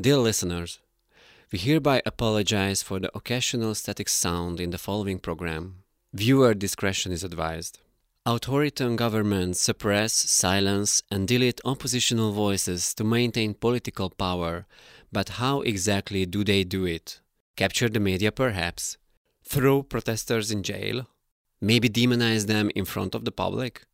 Dear listeners, we hereby apologize for the occasional static sound in the following program. Viewer discretion is advised. Authoritarian governments suppress, silence, and delete oppositional voices to maintain political power, but how exactly do they do it? Capture the media, perhaps? Throw protesters in jail? Maybe demonize them in front of the public?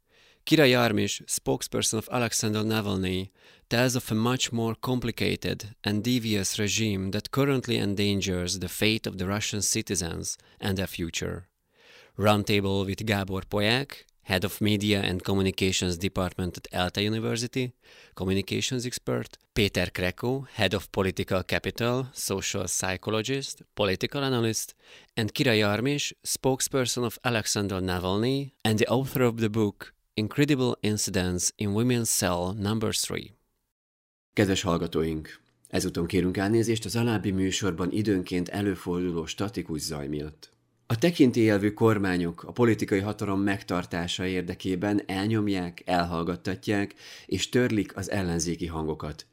Kira Yarmysh, spokesperson of Alexander Navalny, tells of a much more complicated and devious regime that currently endangers the fate of the Russian citizens and their future. Roundtable with Gabor Polyak, head of media and communications department at ELTE University, communications expert, Peter Kreko, head of political capital, social psychologist, political analyst, and Kira Yarmysh, spokesperson of Alexander Navalny and the author of the book Incredible Incidents in Women's Cell Number 3. Kedves hallgatóink! Ezúton kérünk elnézést az alábbi műsorban időnként előforduló statikus zaj miatt. A tekintélyelvű kormányok a politikai hatalom megtartása érdekében elnyomják, elhallgattatják és törlik az ellenzéki hangokat.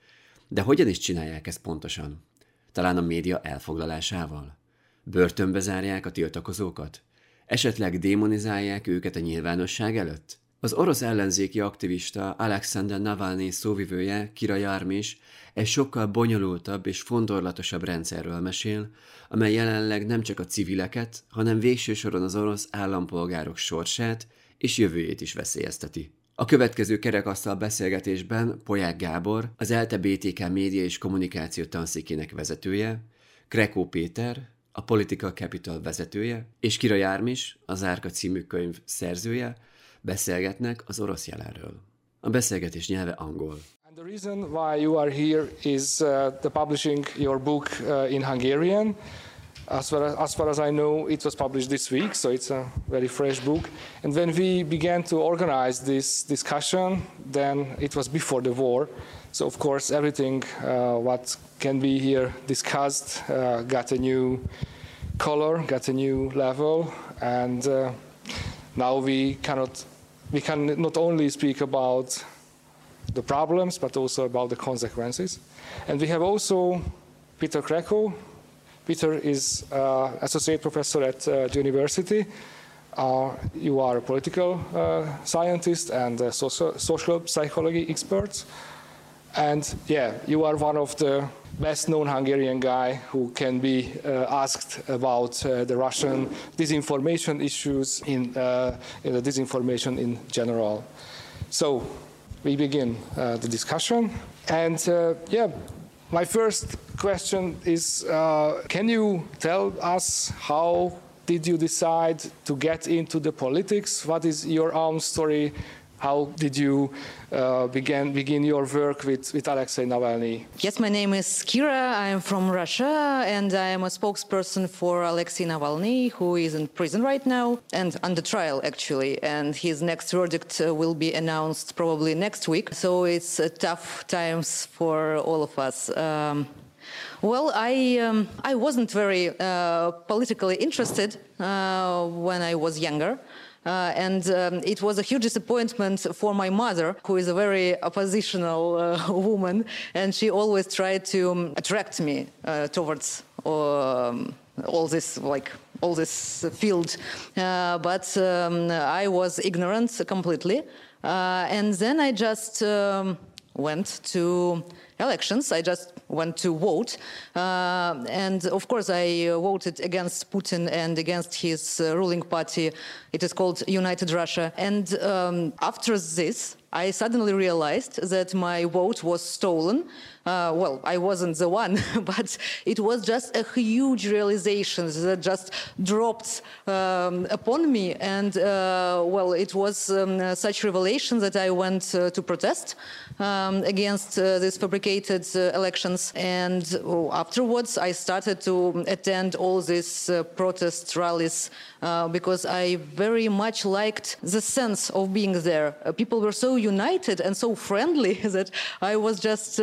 De hogyan is csinálják ezt pontosan? Talán a média elfoglalásával? Börtönbe zárják a tiltakozókat? Esetleg démonizálják őket a nyilvánosság előtt? Az orosz ellenzéki aktivista Alexander Navalnyi szóvivője, Kira Jarmis, egy sokkal bonyolultabb és fondorlatosabb rendszerről mesél, amely jelenleg nem csak a civileket, hanem végső soron az orosz állampolgárok sorsát és jövőjét is veszélyezteti. A következő kerekasztal beszélgetésben Poják Gábor, az ELTE BTK média és kommunikáció tanszékének vezetője, Krekó Péter, a Political Capital vezetője, és Kira Jármis, az Árka című könyv szerzője, beszélgetnek az orosz jelenről. A beszélgetés nyelve angol. And the reason why you are here is uh, the publishing your book uh, in Hungarian. As far as, as far as I know, it was published this week, so it's a very fresh book. And when we began to organize this discussion, then it was before the war. So of course, everything uh, what can be here discussed uh, got a new color, got a new level, and uh, now we cannot we can not only speak about the problems but also about the consequences. And we have also Peter Kreko. Peter is uh, associate professor at uh, the university. Uh, you are a political uh, scientist and social, social psychology expert. And yeah, you are one of the best known Hungarian guy who can be uh, asked about uh, the Russian disinformation issues in, uh, in, the disinformation in general. So we begin uh, the discussion. And uh, yeah, my first question is, uh, can you tell us how did you decide to get into the politics? What is your own story? How did you uh, begin, begin your work with, with Alexei Navalny? Yes, my name is Kira. I am from Russia and I am a spokesperson for Alexei Navalny, who is in prison right now and under trial, actually. And his next verdict uh, will be announced probably next week. So it's uh, tough times for all of us. Um, well, I um, I wasn't very uh, politically interested uh, when I was younger. Uh, and um, it was a huge disappointment for my mother, who is a very oppositional uh, woman, and she always tried to um, attract me uh, towards um, all this, like all this field. Uh, but um, I was ignorant completely, uh, and then I just um, went to elections. I just went to vote. Uh, and of course, I uh, voted against Putin and against his uh, ruling party. It is called United Russia. And um, after this, I suddenly realized that my vote was stolen. Uh, well, I wasn't the one, but it was just a huge realization that just dropped um, upon me. And uh, well, it was um, such revelation that I went uh, to protest um, against uh, these fabricated uh, elections. And oh, afterwards, I started to attend all these uh, protest rallies because I very much liked the sense of being there. people were so united and so friendly that I was just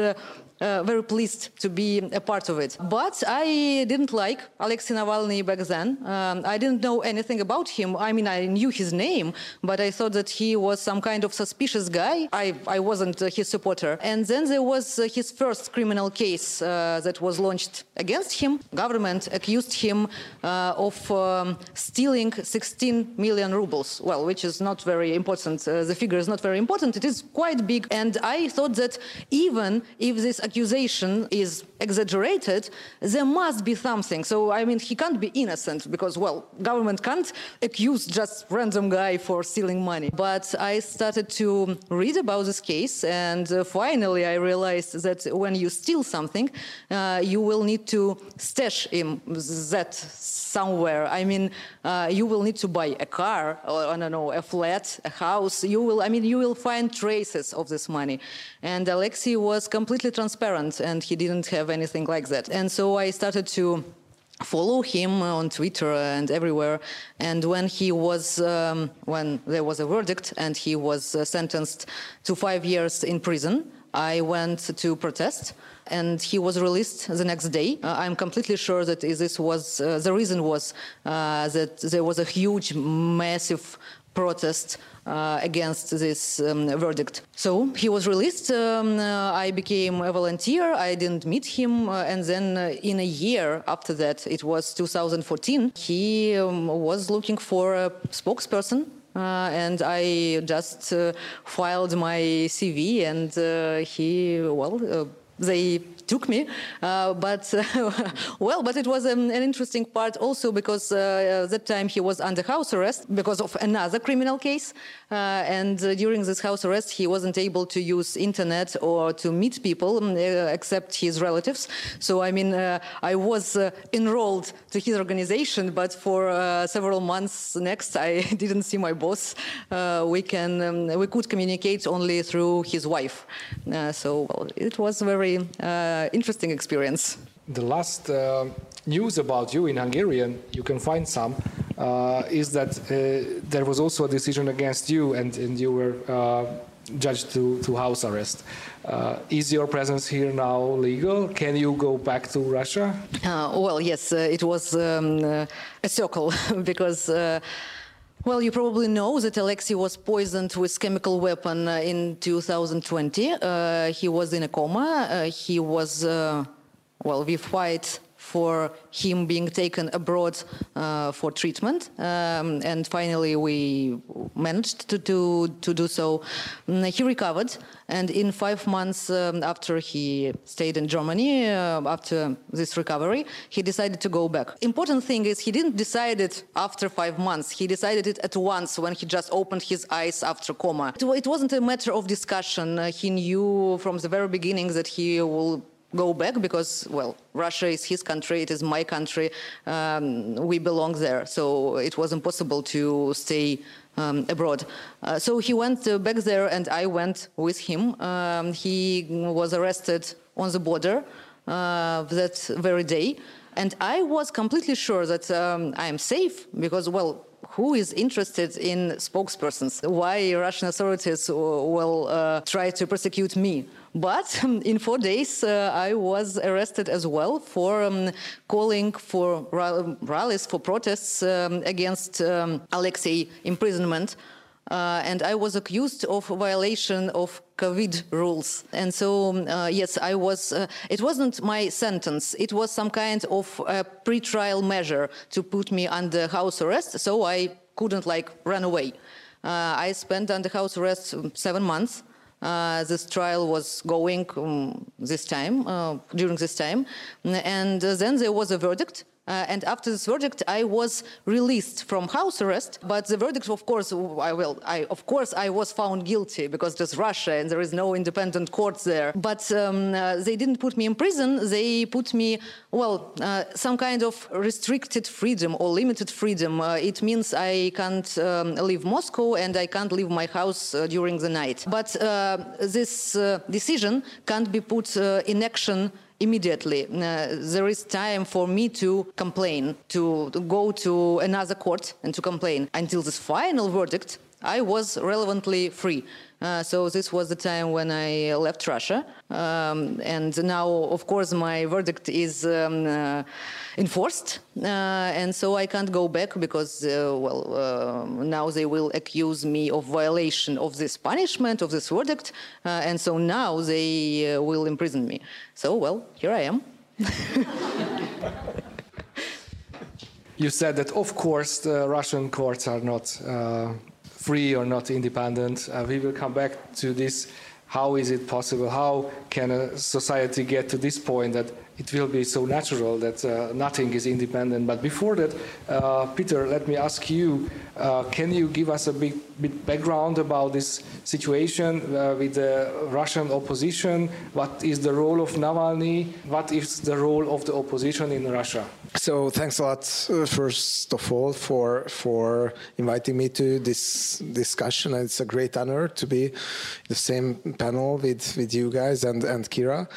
uh, very pleased to be a part of it. But I didn't like Alexei Navalny back then. Um, I didn't know anything about him. I mean, I knew his name, but I thought that he was some kind of suspicious guy. I, I wasn't uh, his supporter. And then there was uh, his first criminal case uh, that was launched against him. Government accused him uh, of um, stealing 16 million rubles. Well, which is not very important. Uh, the figure is not very important. It is quite big. And I thought that even if this accusation is exaggerated, there must be something. So, I mean, he can't be innocent because, well, government can't accuse just random guy for stealing money. But I started to read about this case, and uh, finally I realized that when you steal something, uh, you will need to stash in that somewhere. I mean, uh, you will need to buy a car, or I don't know, a flat, a house. You will, I mean, you will find traces of this money. And Alexei was completely transparent, and he didn't have anything like that. And so I started to follow him on Twitter and everywhere. And when he was, um, when there was a verdict and he was uh, sentenced to five years in prison, I went to protest and he was released the next day. Uh, I'm completely sure that this was, uh, the reason was uh, that there was a huge, massive protest uh, against this um, verdict. So he was released. Um, uh, I became a volunteer. I didn't meet him. Uh, and then uh, in a year after that, it was 2014, he um, was looking for a spokesperson uh, and I just uh, filed my CV, and he, well, they took me. Uh, but uh, well, but it was um, an interesting part also because uh, that time he was under house arrest because of another criminal case, uh, and uh, during this house arrest he wasn't able to use internet or to meet people um, uh, except his relatives. So I mean, I was enrolled to his organization, but for several months next I didn't see my boss. we can um, we could communicate only through his wife. so well, it was very uh, interesting experience. The last uh, news about you in Hungarian, you can find some, uh, is that there was also a decision against you and, and you were judged to, to house arrest. Uh, is your presence here now legal? Can you go back to Russia? Uh, well, yes, uh, it was um, a circle because. Well, you probably know that Alexei was poisoned with chemical weapon uh, in 2020. Uh, he was in a coma. Uh, he was, uh, well, we fight for him being taken abroad uh, for treatment. Um, and finally, we managed to, to, to do so. Mm, he recovered, and in five months um, after he stayed in Germany, uh, after this recovery, he decided to go back. Important thing is he didn't decide it after five months. He decided it at once when he just opened his eyes after coma. It, it wasn't a matter of discussion. Uh, he knew from the very beginning that he will go back because, well, Russia is his country, it is my country, um, we belong there. So it was impossible to stay um, abroad. Uh, so he went uh, back there and I went with him. Um, he was arrested on the border uh, that very day. And I was completely sure that um, I am safe because, well, who is interested in spokespersons? Why Russian authorities will uh, try to persecute me? But in four days, uh, I was arrested as well for um, calling for rallies, for protests um, against um, Alexei imprisonment. Uh, and I was accused of violation of COVID rules. And so, um, uh, yes, I was, uh, it wasn't my sentence. It was some kind of a pre-trial measure to put me under house arrest. So I couldn't like run away. Uh, I spent under house arrest seven months. Uh, this trial was going um, this time, uh, during this time. And then there was a verdict uh, and after this verdict, I was released from house arrest. But the verdict, of course, I will. I, of course, I was found guilty because it's Russia and there is no independent courts there. But um, uh, they didn't put me in prison. They put me, well, uh, some kind of restricted freedom or limited freedom. Uh, it means I can't um, leave Moscow and I can't leave my house uh, during the night. But uh, this decision can't be put in action immediately. Uh, there is time for me to complain, to, go to another court and to complain. Until this final verdict, I was relevantly free. Uh, so this was the time when I left Russia. Um, and now, of course, my verdict is um, uh, enforced. Uh, and so I can't go back because, uh, well, uh, now they will accuse me of violation of this punishment, of this verdict. and so now they will imprison me. So, well, here I am. you said that, of course, the Russian courts are not uh, free or not independent. Uh, we will come back to this. How is it possible? How can a society get to this point that it will be so natural that uh, nothing is independent. But before that, uh, Peter, let me ask you, uh, can you give us a bit, bit background about this situation uh, with the Russian opposition? What is the role of Navalny? What is the role of the opposition in Russia? So thanks a lot, uh, first of all, for for inviting me to this discussion. It's a great honor to be the same panel with, with you guys and, and Kira.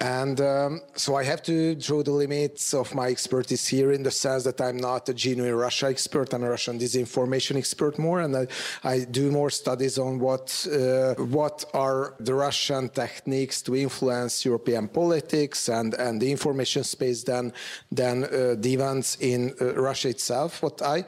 And um, so I have to draw the limits of my expertise here in the sense that I'm not a genuine Russia expert. I'm a Russian disinformation expert more, and I, I do more studies on what uh, what are the Russian techniques to influence European politics and, and the information space than than uh, the events in uh, Russia itself. What I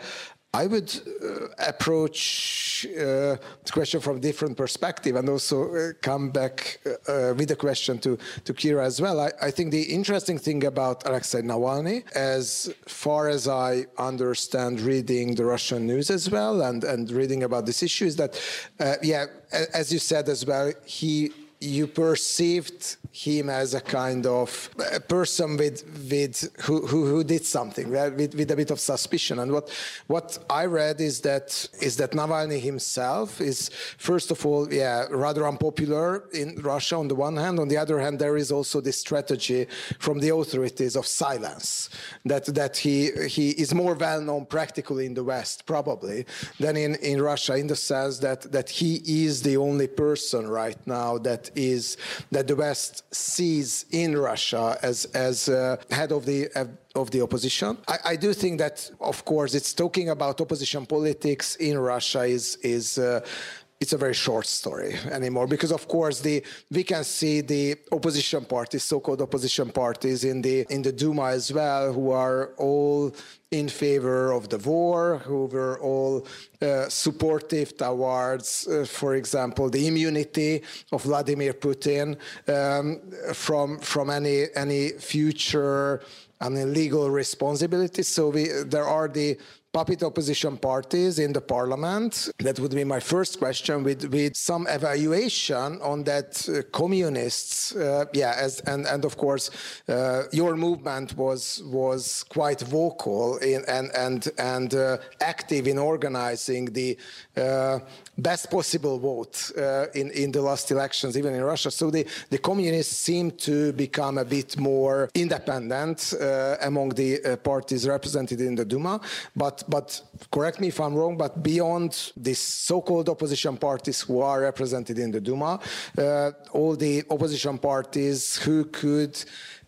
I would uh, approach uh, the question from a different perspective and also uh, come back uh, uh, with a question to, to Kira as well. I, I, think the interesting thing about Alexei Navalny, as far as I understand reading the Russian news as well and, and reading about this issue, is that, uh, yeah, as you said as well, he you perceived him as a kind of a person with with who, who, who did something right? with, with a bit of suspicion and what what I read is that is that Navalny himself is first of all yeah rather unpopular in Russia on the one hand on the other hand there is also this strategy from the authorities of silence that that he he is more well known practically in the West probably than in in Russia in the sense that that he is the only person right now that is that the West sees in Russia as as uh, head of the uh, of the opposition. I, I, do think that, of course, it's talking about opposition politics in Russia is is. Uh, it's a very short story anymore because of course the we can see the opposition parties so-called opposition parties in the in the duma as well who are all in favor of the war, who were all uh, supportive towards, uh, for example, the immunity of Vladimir Putin um, from from any any future mean, legal responsibility. So we, there are the puppet opposition parties in the parliament. That would be my first question with, with some evaluation on that uh, communists, uh, yeah, as, and, and of course, uh, your movement was, was quite vocal in, and, and, and uh, active in organizing the uh, best possible vote uh, in, in the last elections, even in Russia. So the, the communists seem to become a bit more independent among the parties represented in the Duma, but but correct me if I'm wrong, but beyond these so-called opposition parties who are represented in the Duma, uh, all the opposition parties who could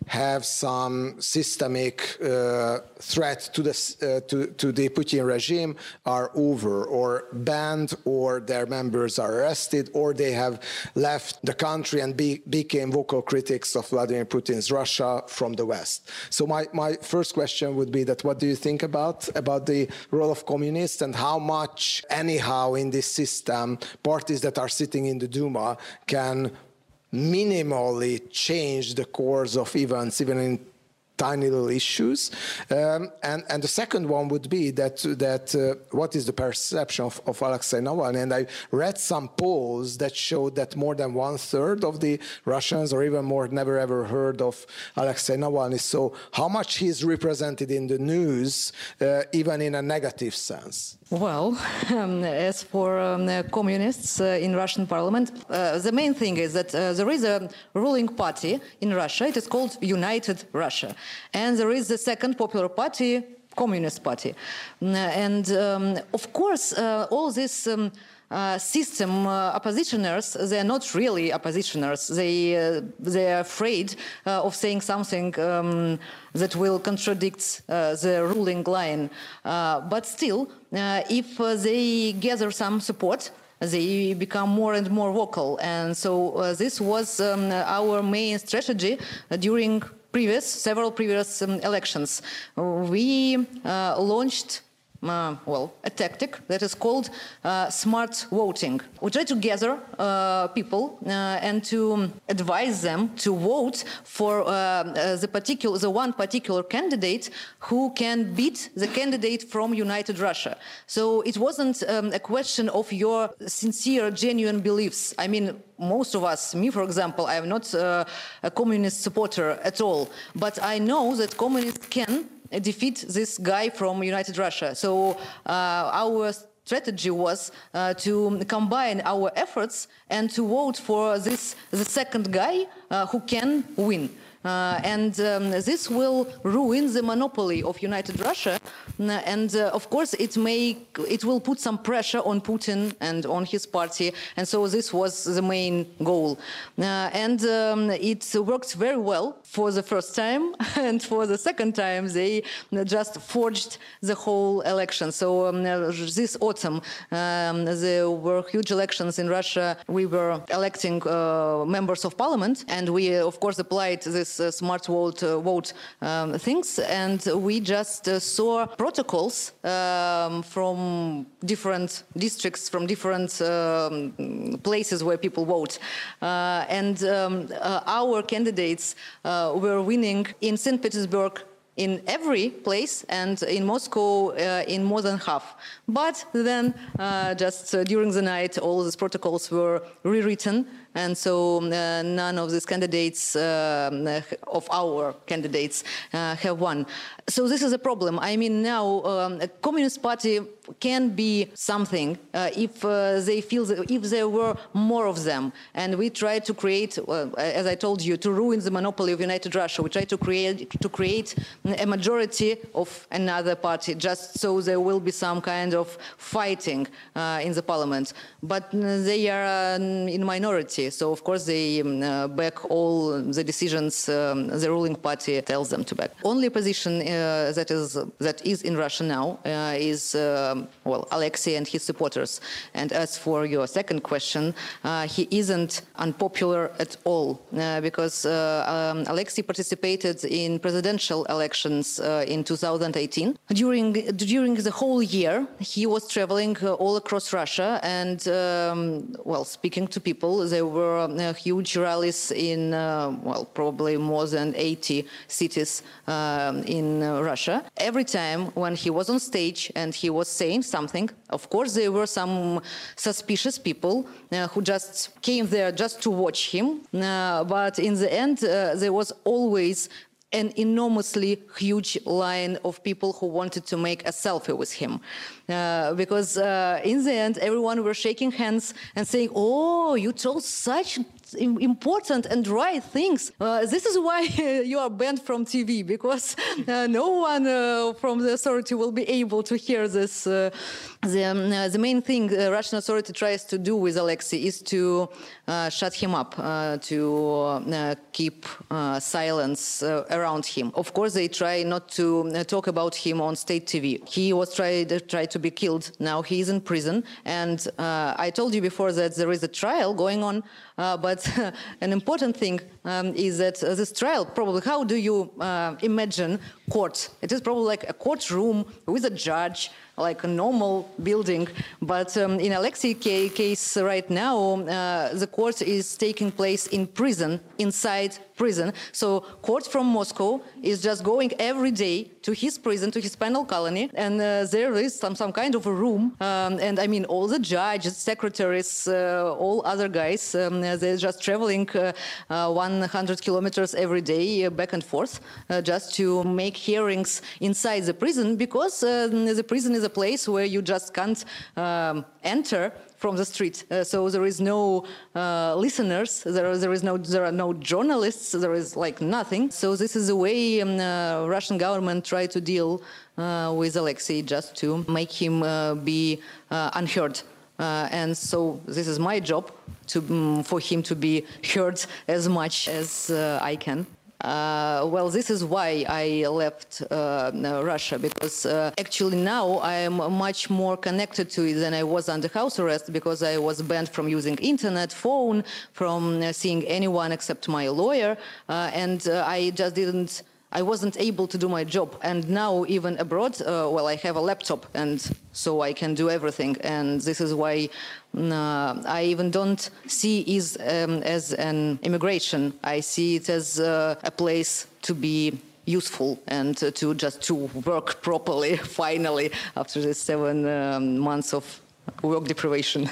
have some systemic uh, threat to the, uh, to, to, the Putin regime are over or banned or their members are arrested or they have left the country and be, became vocal critics of Vladimir Putin's Russia from the West. So my, my first question would be that what do you think about, about the role of communists and how much anyhow in this system parties that are sitting in the Duma can minimally change the course of events, even in tiny little issues. Um, and, and the second one would be that, that uh, what is the perception of, of Alexei Navalny? And I read some polls that showed that more than one third of the Russians, or even more, never ever heard of Alexei Navalny. So, how much he's represented in the news, uh, even in a negative sense? Well, um, as for um, communists uh, in Russian parliament, uh, the main thing is that uh, there is a ruling party in Russia. It is called United Russia. And there is the second popular party, Communist Party. Mm, and um, of course, uh, all this um, uh, system uh, oppositioners they're not really oppositioners they uh, they're afraid uh, of saying something um, that will contradict uh, the ruling line but still if they gather some support they become more and more vocal. And so this was um, our main strategy during previous several previous um, elections. We launched uh, well, a tactic that is called uh, smart voting. We try to gather uh, people uh, and to advise them to vote for uh, uh, the particular, the one particular candidate who can beat the candidate from United Russia. So it wasn't um, a question of your sincere, genuine beliefs. I mean, most of us, me for example, I am not a communist supporter at all, but I know that communists can defeat this guy from United Russia. So uh, our strategy was uh, to combine our efforts and to vote for this the second guy uh, who can win. Uh, and um, this will ruin the monopoly of United Russia. And uh, of course, it may it will put some pressure on Putin and on his party. And so this was the main goal. Uh, and um, it worked very well for the first time, and for the second time, they just forged the whole election. So um, this autumn, um, there were huge elections in Russia. We were electing uh, members of parliament, and we, of course, applied this uh, smart vote, uh, vote um, things, and we just uh, saw protocols um, from different districts, from different um, places where people vote, and um, our candidates were winning in St. Petersburg, in every place and in Moscow uh, in more than half. But then, uh, just uh, during the night, all these protocols were rewritten and so uh, none of these candidates, uh, of our candidates, have won. So this is a problem. I mean, now um, a Communist Party can be something if they feel that if there were more of them. And we try to create, as I told you, to ruin the monopoly of United Russia. We try to create to create a majority of another party, just so there will be some kind of fighting in the parliament. But they are in minority. So of course they um, uh, back all the decisions um, the ruling party tells them to back. Only position uh, that is that is in Russia now uh, is um, well Alexei and his supporters. And as for your second question, uh, he isn't unpopular at all uh, because um, Alexei participated in presidential elections in 2018. During during the whole year, he was traveling all across Russia and um, well speaking to people. There were uh, huge rallies in, uh, well, probably more than 80 cities um, in uh, Russia. Every time when he was on stage and he was saying something, of course, there were some suspicious people who just came there just to watch him. but in the end, there was always an enormously huge line of people who wanted to make a selfie with him. Uh, because uh, in the end, everyone were shaking hands and saying, "Oh, you told such important and right things. Uh, this is why you are banned from TV because uh, no one uh, from the authority will be able to hear this. Uh, the, um, the, main thing the Russian authority tries to do with Alexei is to shut him up, to keep silence around him. Of course, they try not to talk about him on state TV. He was tried, tried to be killed. Now he is in prison. And uh, I told you before that there is a trial going on. Uh, but an important thing um, is that uh, this trial, probably, how do you uh, imagine court? It is probably like a courtroom with a judge like a normal building. But um, in Alexei case right now, uh, the court is taking place in prison, inside prison. So court from Moscow is just going every day to his prison, to his penal colony, and uh, there is some, some kind of a room. Um, and I mean, all the judges, secretaries, uh, all other guys, um, they're just traveling uh, uh, 100 kilometers every day uh, back and forth just to make hearings inside the prison because the prison is a place where you just can't um, enter from the street. Uh, so there is no uh, listeners, there, there is no, there are no journalists, there is like nothing. So this is the way um, uh, Russian government try to deal uh, with Alexei, just to make him uh, be uh, unheard. and so this is my job to, um, for him to be heard as much as I can. Uh, well, this is why I left uh, Russia because uh, actually now I am much more connected to it than I was under house arrest because I was banned from using internet, phone, from uh, seeing anyone except my lawyer, uh, and uh, I just didn't. I wasn't able to do my job. And now, even abroad, uh, well, I have a laptop, and so I can do everything. And this is why uh, I even don't see it um, as an immigration. I see it as uh, a place to be useful and to just to work properly. Finally, after the seven um, months of work deprivation.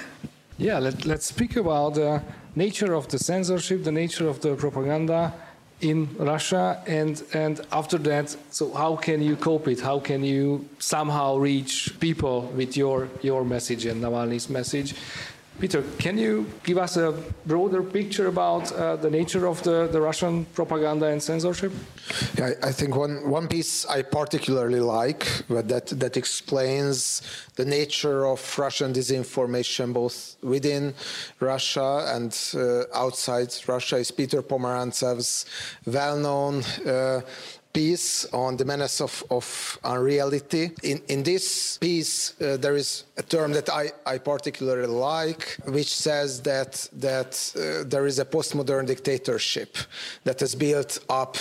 Yeah, let, let's speak about the nature of the censorship, the nature of the propaganda in Russia, and and after that, so how can you cope it? How can you somehow reach people with your your message and Navalny's message? Peter, can you give us a broader picture about uh, the nature of the, the Russian propaganda and censorship? Yeah, I think one, one piece I particularly like that, that explains the nature of Russian disinformation both within Russia and uh, outside Russia is Peter Pomerantsev's well-known uh, piece on the menace of, of unreality. In, in this piece, uh, there is a term that I, I particularly like, which says that, that uh, there is a postmodern dictatorship that has built up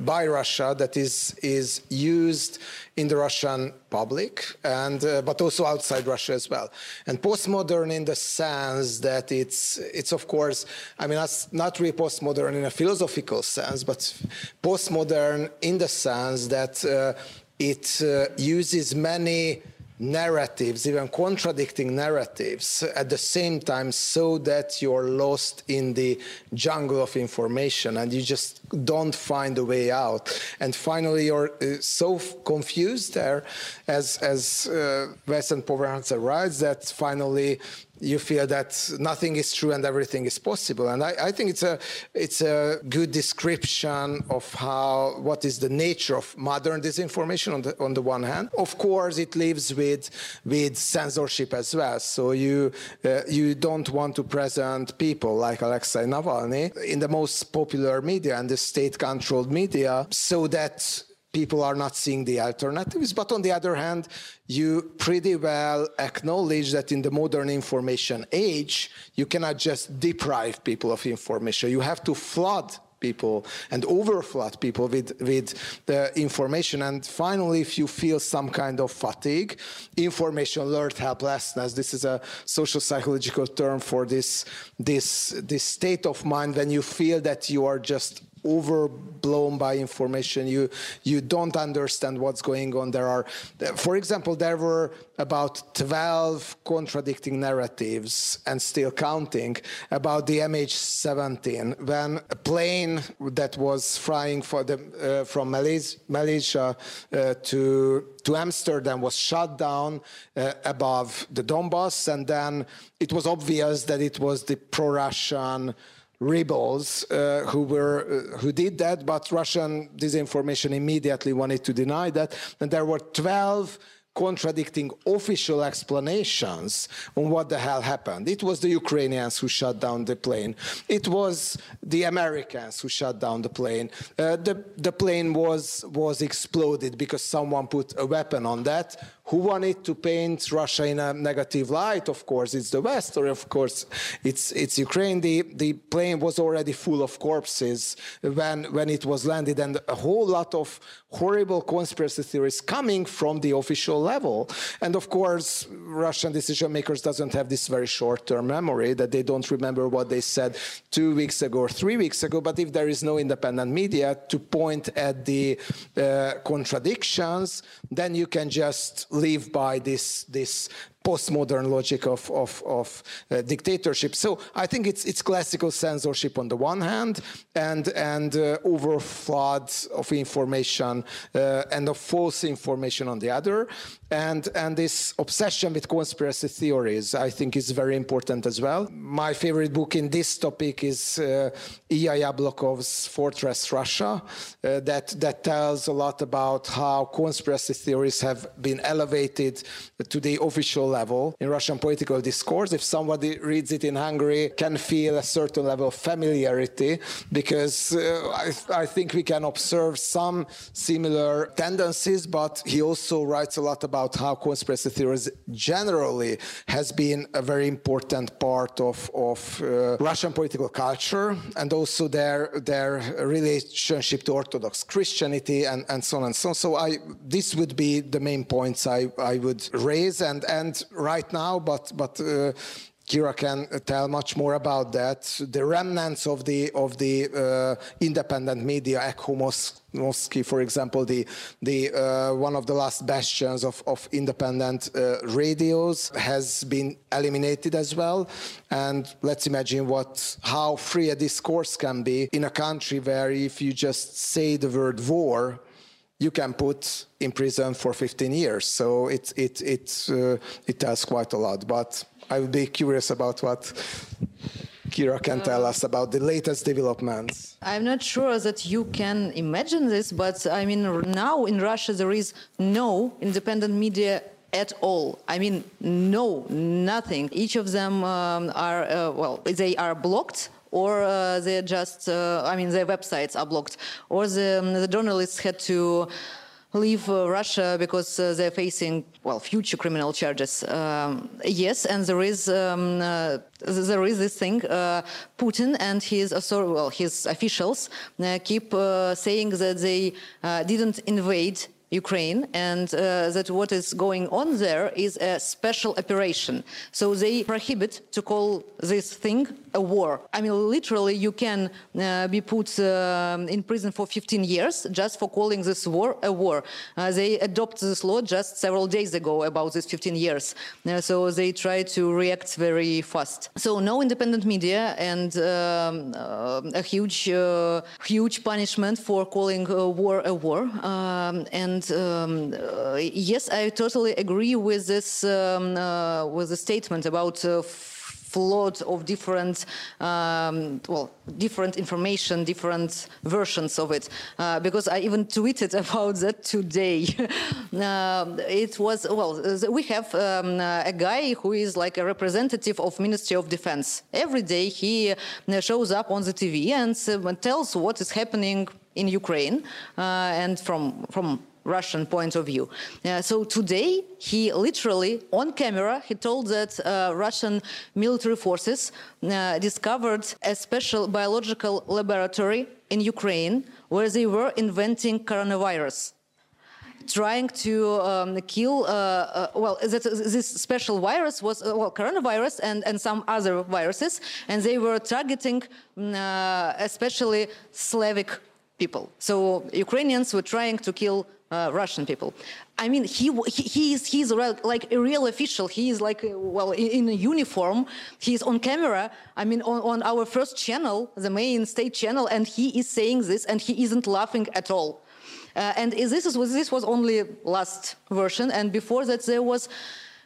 by Russia that is is used in the Russian public and uh, but also outside Russia as well. And postmodern in the sense that it's it's of course I mean that's not really postmodern in a philosophical sense, but postmodern in the sense that uh, it uh, uses many narratives, even contradicting narratives at the same time so that you're lost in the jungle of information and you just don't find a way out. And finally, you're uh, so confused there as, as uh, Weston Pomerantsev writes that finally you feel that nothing is true and everything is possible. And I, I, think it's a it's a good description of how what is the nature of modern disinformation on the on the one hand. Of course, it lives with with censorship as well. So you uh, you don't want to present people like Alexei Navalny in the most popular media and the state-controlled media, so that people are not seeing the alternatives. But on the other hand, you pretty well acknowledge that in the modern information age, you cannot just deprive people of information. You have to flood people and overflood people with, with the information. And finally, if you feel some kind of fatigue, information alert helplessness, this is a social psychological term for this, this, this state of mind when you feel that you are just overblown by information. You you don't understand what's going on. There are, for example, there were about 12 contradicting narratives and still counting about the MH17 when a plane that was flying the, uh, from Malaysia uh, to to Amsterdam was shot down uh, above the Donbass, and then it was obvious that it was the pro-Russian rebels uh, who were uh, who did that but russian disinformation immediately wanted to deny that and there were 12 contradicting official explanations on what the hell happened. It was the Ukrainians who shut down the plane. It was the Americans who shut down the plane. Uh, the, the plane was, was exploded because someone put a weapon on that who wanted to paint Russia in a negative light? Of course, it's the West, or of course, it's it's Ukraine. The the plane was already full of corpses when when it was landed, and a whole lot of horrible conspiracy theories coming from the official level. And of course, Russian decision makers doesn't have this very short-term memory that they don't remember what they said two weeks ago or three weeks ago. But if there is no independent media to point at the uh, contradictions, then you can just live by this this postmodern logic of, of, of uh, dictatorship. So I think it's, it's classical censorship on the one hand and, and uh, of information uh, and of false information on the other. And, and this obsession with conspiracy theories, I think, is very important as well. My favorite book in this topic is uh, Ilya Yablokov's Fortress Russia, uh, that, that tells a lot about how conspiracy theories have been elevated to the official level, in Russian political discourse. If somebody reads it in Hungary, can feel a certain level of familiarity because uh, I, I think we can observe some similar tendencies, but he also writes a lot about how conspiracy theories generally has been a very important part of, of uh, Russian political culture and also their, their relationship to Orthodox Christianity and, and so on and so on. So I, this would be the main points I, I would raise. And, and right now, but, but uh, Kira can tell much more about that. The remnants of the of the uh, independent media, Echo Moskvy, for example, the the uh, one of the last bastions of, of independent uh, radios has been eliminated as well. And let's imagine what how free a discourse can be in a country where if you just say the word war, you can put in prison for 15 years. So it it it uh, it tells quite a lot, but. I would be curious about what Kira can tell us about the latest developments. I'm not sure that you can imagine this, but I mean, now in Russia there is no independent media at all. I mean, no, nothing. Each of them um, are, uh, well, they are blocked or uh, they're just, uh, I mean, their websites are blocked, or the, um, the journalists had to leave uh, Russia because uh, they're facing well future criminal charges. Um, yes, and there is um, uh, there is this thing. Uh, Putin and his well his officials uh, keep uh, saying that they didn't invade Ukraine, and uh, that what is going on there is a special operation. So they prohibit to call this thing a war. I mean, literally, you can uh, be put uh, in prison for 15 years just for calling this war a war. Uh, they adopted this law just several days ago about this 15 years. Uh, so they try to react very fast. So no independent media and um, uh, a huge, huge punishment for calling war a war. Um, and and um, uh, yes, I totally agree with this um, uh, with the statement about uh, flood of different, um, well, different information, different versions of it. Uh, because I even tweeted about that today. uh, it was well, we have um, a guy who is like a representative of Ministry of Defense. Every day he shows up on the TV and uh, tells what is happening in Ukraine, uh, and from from Russian point of view. Uh, so today, he literally, on camera, he told that uh, Russian military forces uh, discovered a special biological laboratory in Ukraine where they were inventing coronavirus trying to um, kill, uh, uh, well, that, this special virus was, uh, well, coronavirus and, and some other viruses, and they were targeting uh, especially Slavic people. So Ukrainians were trying to kill uh, Russian people. I mean, he, he, he is he's like a real official. He is like well in, in, a uniform. He's on camera. I mean, on, on our first channel, the main state channel, and he is saying this, and he isn't laughing at all. Uh, and this is this was only last version, and before that there was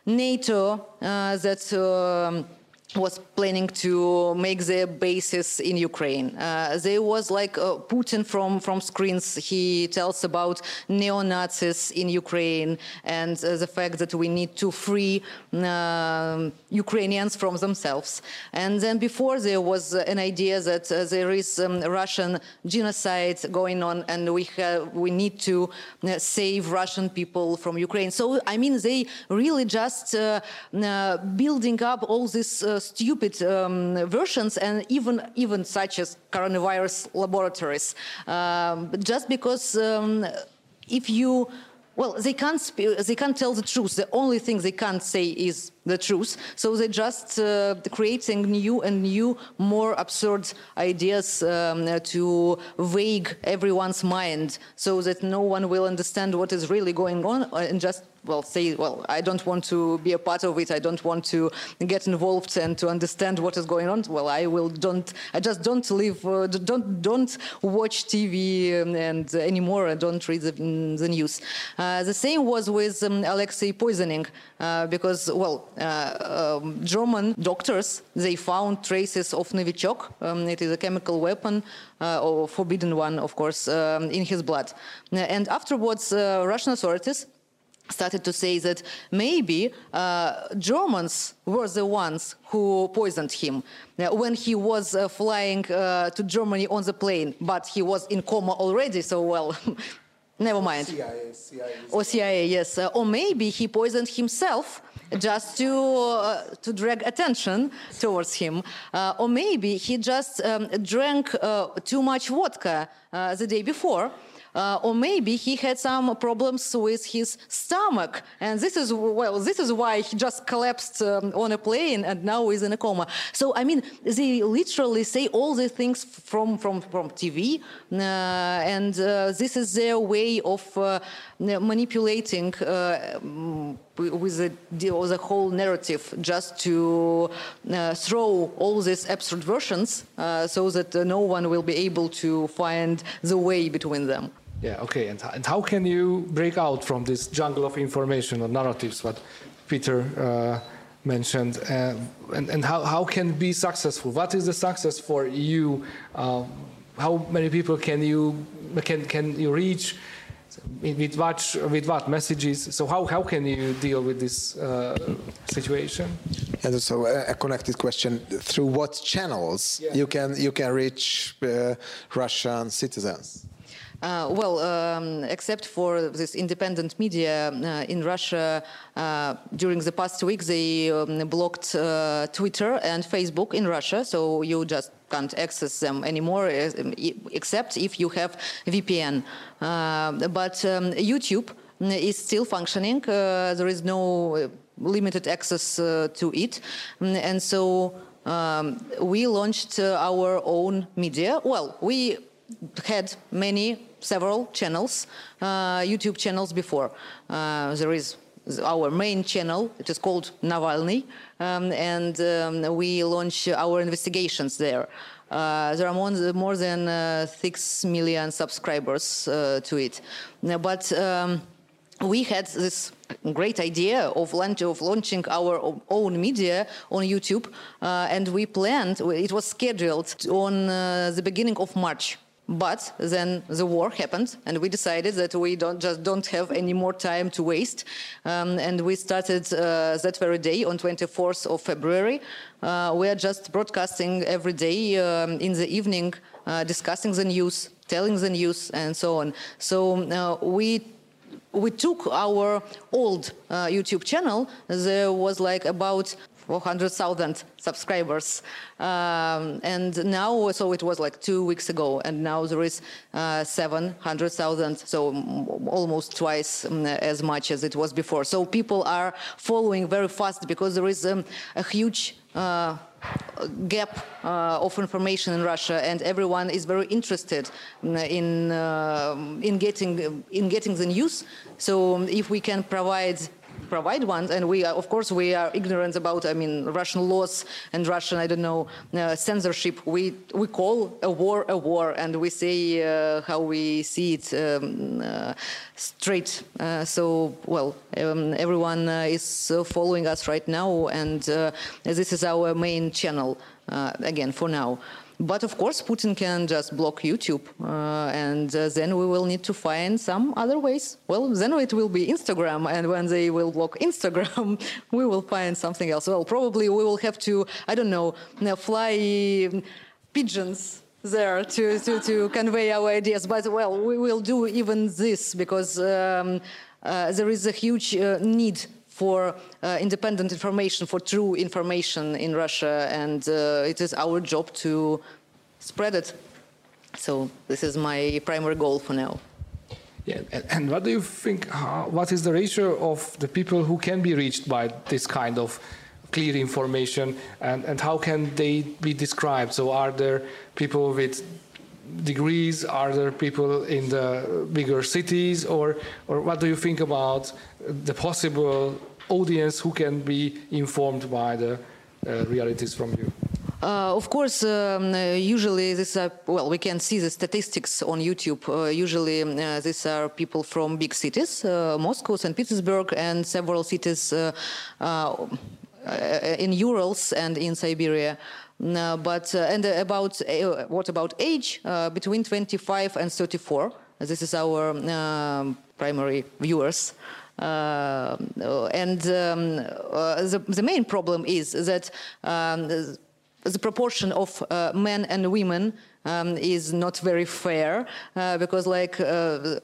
NATO uh, that. Um, was planning to make their bases in Ukraine. Uh, there was like uh, Putin from, from screens. He tells about neo-Nazis in Ukraine and uh, the fact that we need to free um, Ukrainians from themselves. And then before there was an idea that uh, there is um, Russian genocide going on and we, have, we need to uh, save Russian people from Ukraine. So, I mean, they really just uh, building up all this stupid um, versions and even even such as coronavirus laboratories. Um, just because um, if you well, they can't they can't tell the truth. The only thing they can't say is the truth. So they're just uh, creating new and new, more absurd ideas um, to vague everyone's mind, so that no one will understand what is really going on, and just well say well i don't want to be a part of it. I don't want to get involved and to understand what is going on. Well i will don't i just don't live uh, don't don't watch tv um, and anymore. I don't read the, the news. Uh, the same was with um, alexei poisoning uh, because well uh, um, german doctors they found traces of novichok. Um, it is a chemical weapon uh, or forbidden one of course um, in his blood. And afterwards uh, russian authorities started to say that maybe uh, Germans were the ones who poisoned him uh, when he was uh, flying uh, to Germany on the plane, but he was in coma already, so well. Never mind. CIA, CIA. Or CIA, yes. Uh, or maybe he poisoned himself just to uh, to drag attention towards him. Uh, or maybe he just um, drank uh, too much vodka uh, the day before. Uh, or maybe he had some problems with his stomach, and this is well, this is why he just collapsed um, on a plane and now is in a coma. So I mean, they literally say all the things from from from TV, uh, and uh, this is their way of uh, manipulating uh, with the, the whole narrative, just to uh, throw all these absurd versions, uh, so that no one will be able to find the way between them. Yeah, okay. And, and how can you break out from this jungle of information or narratives, what Peter uh, mentioned? Uh, and and how, how can be successful? What is the success for you? Uh, how many people can you, can, can you reach? With what, with what messages? So how, how can you deal with this uh, situation? And also a, connected question: Through what channels Yeah. you can you can reach uh, Russian citizens? Uh, well, um, except for this independent media uh, in Russia, uh, during the past week they um, blocked uh, Twitter and Facebook in Russia, so you just can't access them anymore, uh, except if you have VPN. Uh, but um, YouTube is still functioning. There is no limited access to it, Mm, and so um, we launched uh, our own media. Well, we had many, several channels, uh, YouTube channels before. Uh, there is our main channel, it is called Navalny, um, and um, we launch our investigations there. Uh, there are more, more than uh, 6 million subscribers uh, to it. But um, we had this great idea of, launch, of launching our own media on YouTube, uh, and we planned, it was scheduled on the beginning of March. But then the war happened, and we decided that we don't just don't have any more time to waste, um, and we started uh, that very day on 24th of February. Uh, we are just broadcasting every day um, in the evening, uh, discussing the news, telling the news, and so on. So uh, we we took our old uh, YouTube channel. There was like about 400,000 subscribers, um, and now so it was like two weeks ago, and now there is uh, 700,000, so almost twice mm, as much as it was before. So people are following very fast because there is um, a huge. Uh, gap uh, of information in Russia, and everyone is very interested mm, in uh, in getting in getting the news. So um, if we can provide provide ones, and we are, of course we are ignorant about I mean Russian laws and Russian I don't know uh, censorship. We we call a war a war, and we say uh, how we see it um, uh, straight. Uh, so well, um, everyone uh, is following us right now, and this is our main channel again for now. But of course, Putin can just block YouTube, uh, and uh, then we will need to find some other ways. Well, then it will be Instagram, and when they will block Instagram, we will find something else. Well, probably we will have to, I don't know, uh, fly pigeons there to, to, to convey our ideas. But well, we will do even this because um, uh, there is a huge uh, need for uh, independent information, for true information in Russia, and uh, it is our job to spread it. So this is my primary goal for now. Yeah, and, what do you think? How, what is the ratio of the people who can be reached by this kind of clear information, and, and how can they be described? So, are there people with degrees? Are there people in the bigger cities, or or what do you think about the possible audience who can be informed by the uh, realities from you? Uh, of course, um, uh, usually this are, well, we can see the statistics on YouTube. Uh, usually um, uh, these are people from big cities, uh, Moscow, St. Petersburg, and several cities in Urals and in Siberia. But and about what about age? Between 25 and 34. This is our um, primary viewers. Uh, and um, uh, the, the, main problem is that um, the, proportion of uh, men and women um, is not very fair uh, because like uh,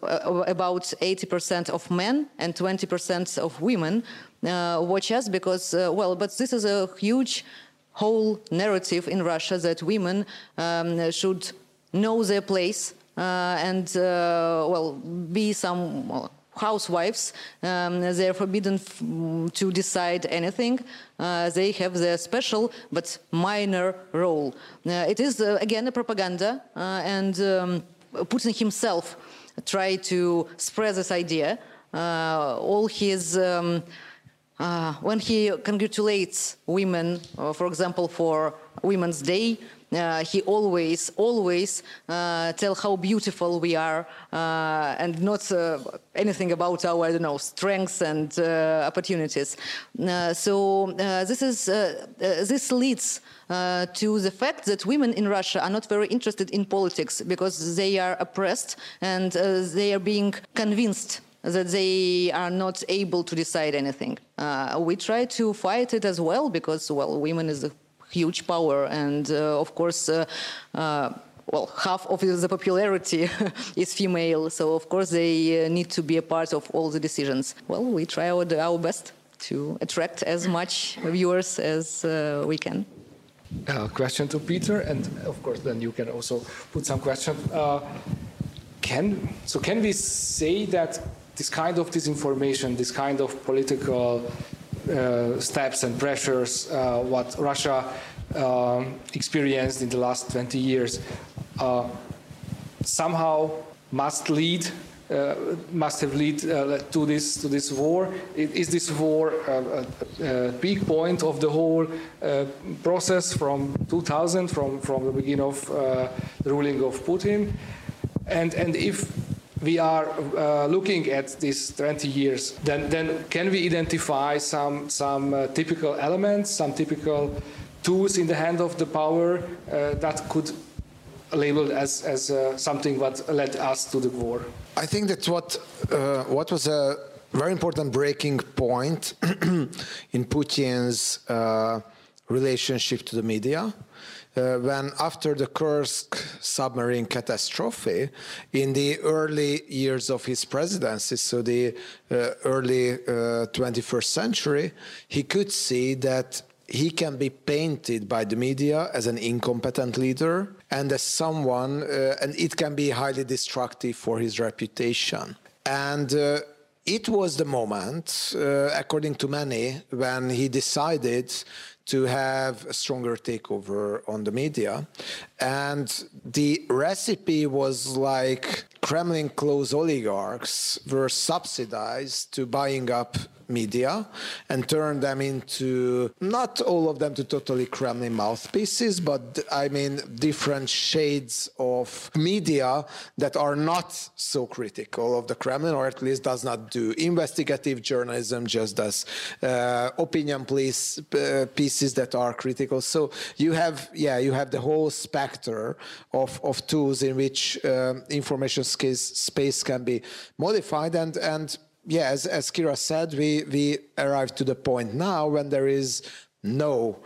about 80% of men and 20% of women uh, watch us because well but this is a huge whole narrative in Russia that women um, should know their place and well be some housewives. Um, they're forbidden to decide anything. Uh, they have their special but minor role. Uh, it is, uh, again, a propaganda, uh, and um, Putin himself tried to spread this idea. Uh, all his um, uh, when he congratulates women, for example, for Women's Day, he always, always uh, tell how beautiful we are uh, and not uh, anything about our, I don't know, strengths and uh, opportunities. Uh, so this is this leads to the fact that women in Russia are not very interested in politics because they are oppressed and they are being convinced that they are not able to decide anything. we try to fight it as well because, well, women is the huge power, and uh, of course uh, uh, well, half of the popularity is female, so of course they uh, need to be a part of all the decisions. Well, we try our, our best to attract as much viewers as uh, we can. Uh, question to Peter, and of course then you can also put some question. can so can we say that this kind of disinformation, this kind of political uh, steps and pressures uh, what Russia um, experienced in the last 20 years uh, somehow must lead uh, must have led uh, to this to this war. Is this war a, a, a peak point of the whole uh, process from 2000, from from the beginning of the ruling of Putin? And and if we are uh, looking at these 20 years, then, then can we identify some, some uh, typical elements, some typical tools in the hand of the power uh, that could label as, as uh, something what led us to the war? I think that what, uh, what was a very important breaking point in Putin's uh, relationship to the media uh, when after the Kursk submarine catastrophe in the early years of his presidency, so the uh, early uh, 21st century, he could see that he can be painted by the media as an incompetent leader and as someone, uh, and it can be highly destructive for his reputation. And uh, it was the moment, uh, according to many, when he decided to have a stronger takeover on the media. And the recipe was like Kremlin close oligarchs were subsidized to buying up media and turn them into not all of them to totally Kremlin mouthpieces, but I mean different shades of media that are not so critical of the Kremlin, or at least does not do investigative journalism, just does uh, opinion piece, uh, pieces that are critical. So you have, yeah, you have the whole specter of, of tools in which um, information space can be modified and and yeah, as, as Kira said, we, we arrived to the point now when there is no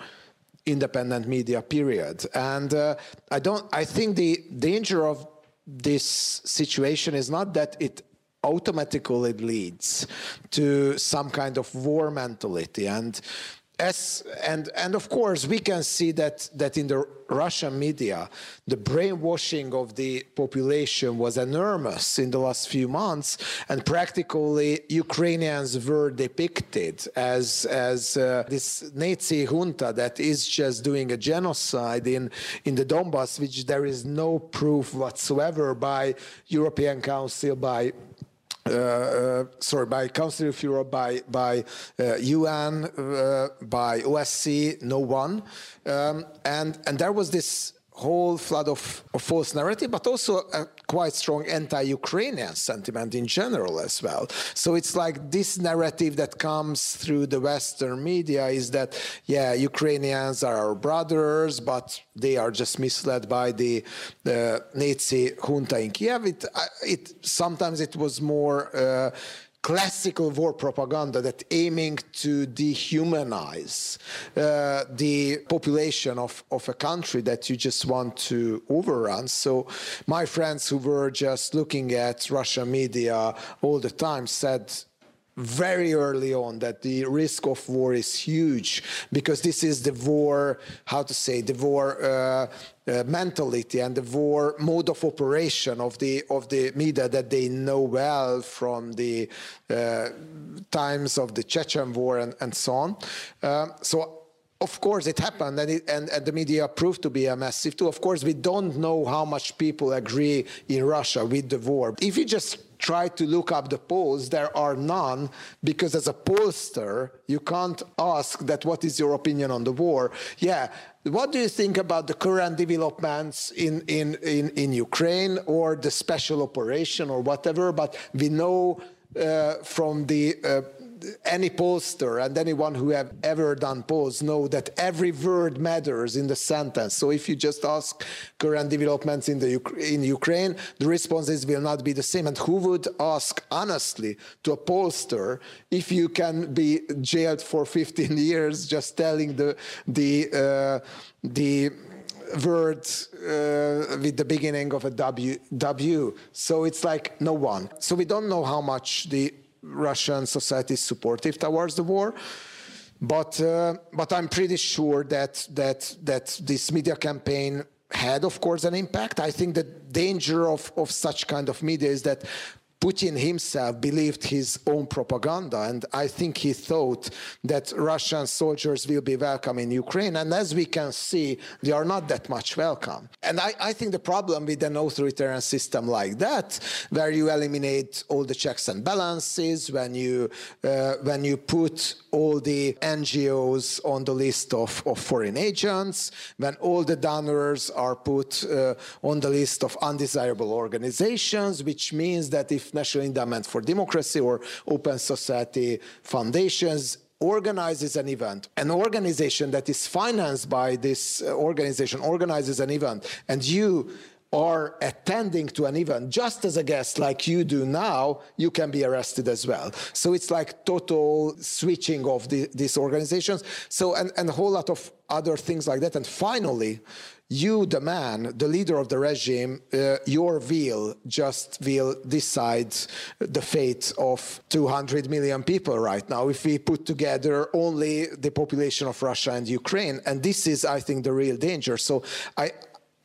independent media period. And uh, I don't, I think the danger of this situation is not that it automatically leads to some kind of war mentality and as and and of course we can see that that in the Russian media the brainwashing of the population was enormous in the last few months and practically Ukrainians were depicted as as uh, this Nazi junta that is just doing a genocide in in the Donbass which there is no proof whatsoever by European Council by uh, uh, sorry, by Council of Europe, by by uh, UN, uh, by OSCE, no one, um, and and there was this whole flood of, of, false narrative, but also a quite strong anti-Ukrainian sentiment in general as well. So it's like this narrative that comes through the Western media is that yeah, Ukrainians are our brothers, but they are just misled by the, the Nazi junta in Kiev. It, it sometimes it was more. Uh, classical war propaganda that aiming to dehumanize uh, the population of, of a country that you just want to overrun. So my friends who were just looking at Russian media all the time said very early on that the risk of war is huge because this is the war, how to say, the war uh, uh, mentality and the war mode of operation of the of the media that they know well from the uh, times of the Chechen war and, and so on. Uh, so of course it happened and, it, and, and, the media proved to be a massive tool. Of course, we don't know how much people agree in Russia with the war. If you just try to look up the polls, there are none, because as a pollster, you can't ask that what is your opinion on the war. Yeah, what do you think about the current developments in, in, in, in Ukraine or the special operation or whatever? But we know uh, from the uh, any pollster and anyone who have ever done polls know that every word matters in the sentence. So if you just ask current developments in the in Ukraine, the responses will not be the same. And who would ask honestly to a pollster if you can be jailed for 15 years just telling the the uh, the word uh, with the beginning of a W, W. So it's like no one. So we don't know how much the Russian society is supportive towards the war. But, uh, but I'm pretty sure that, that, that this media campaign had, of course, an impact. I think the danger of, of such kind of media is that Putin himself believed his own propaganda, and I think he thought that Russian soldiers will be welcome in Ukraine. And as we can see, they are not that much welcome. And I, I think the problem with an authoritarian system like that, where you eliminate all the checks and balances, when you uh, when you put all the NGOs on the list of, of foreign agents, when all the donors are put uh, on the list of undesirable organizations, which means that if National Endowment for Democracy or Open Society foundations organizes an event, an organization that is financed by this uh, organization organizes an event, and you are attending to an event just as a guest like you do now, you can be arrested as well. So it's like total switching of the, these organizations. So, and, and a whole lot of other things like that. And finally, you, the man, the leader of the regime, uh, your will just will decide the fate of 200 million people right now if we put together only the population of Russia and Ukraine. And this is, I think, the real danger. So I,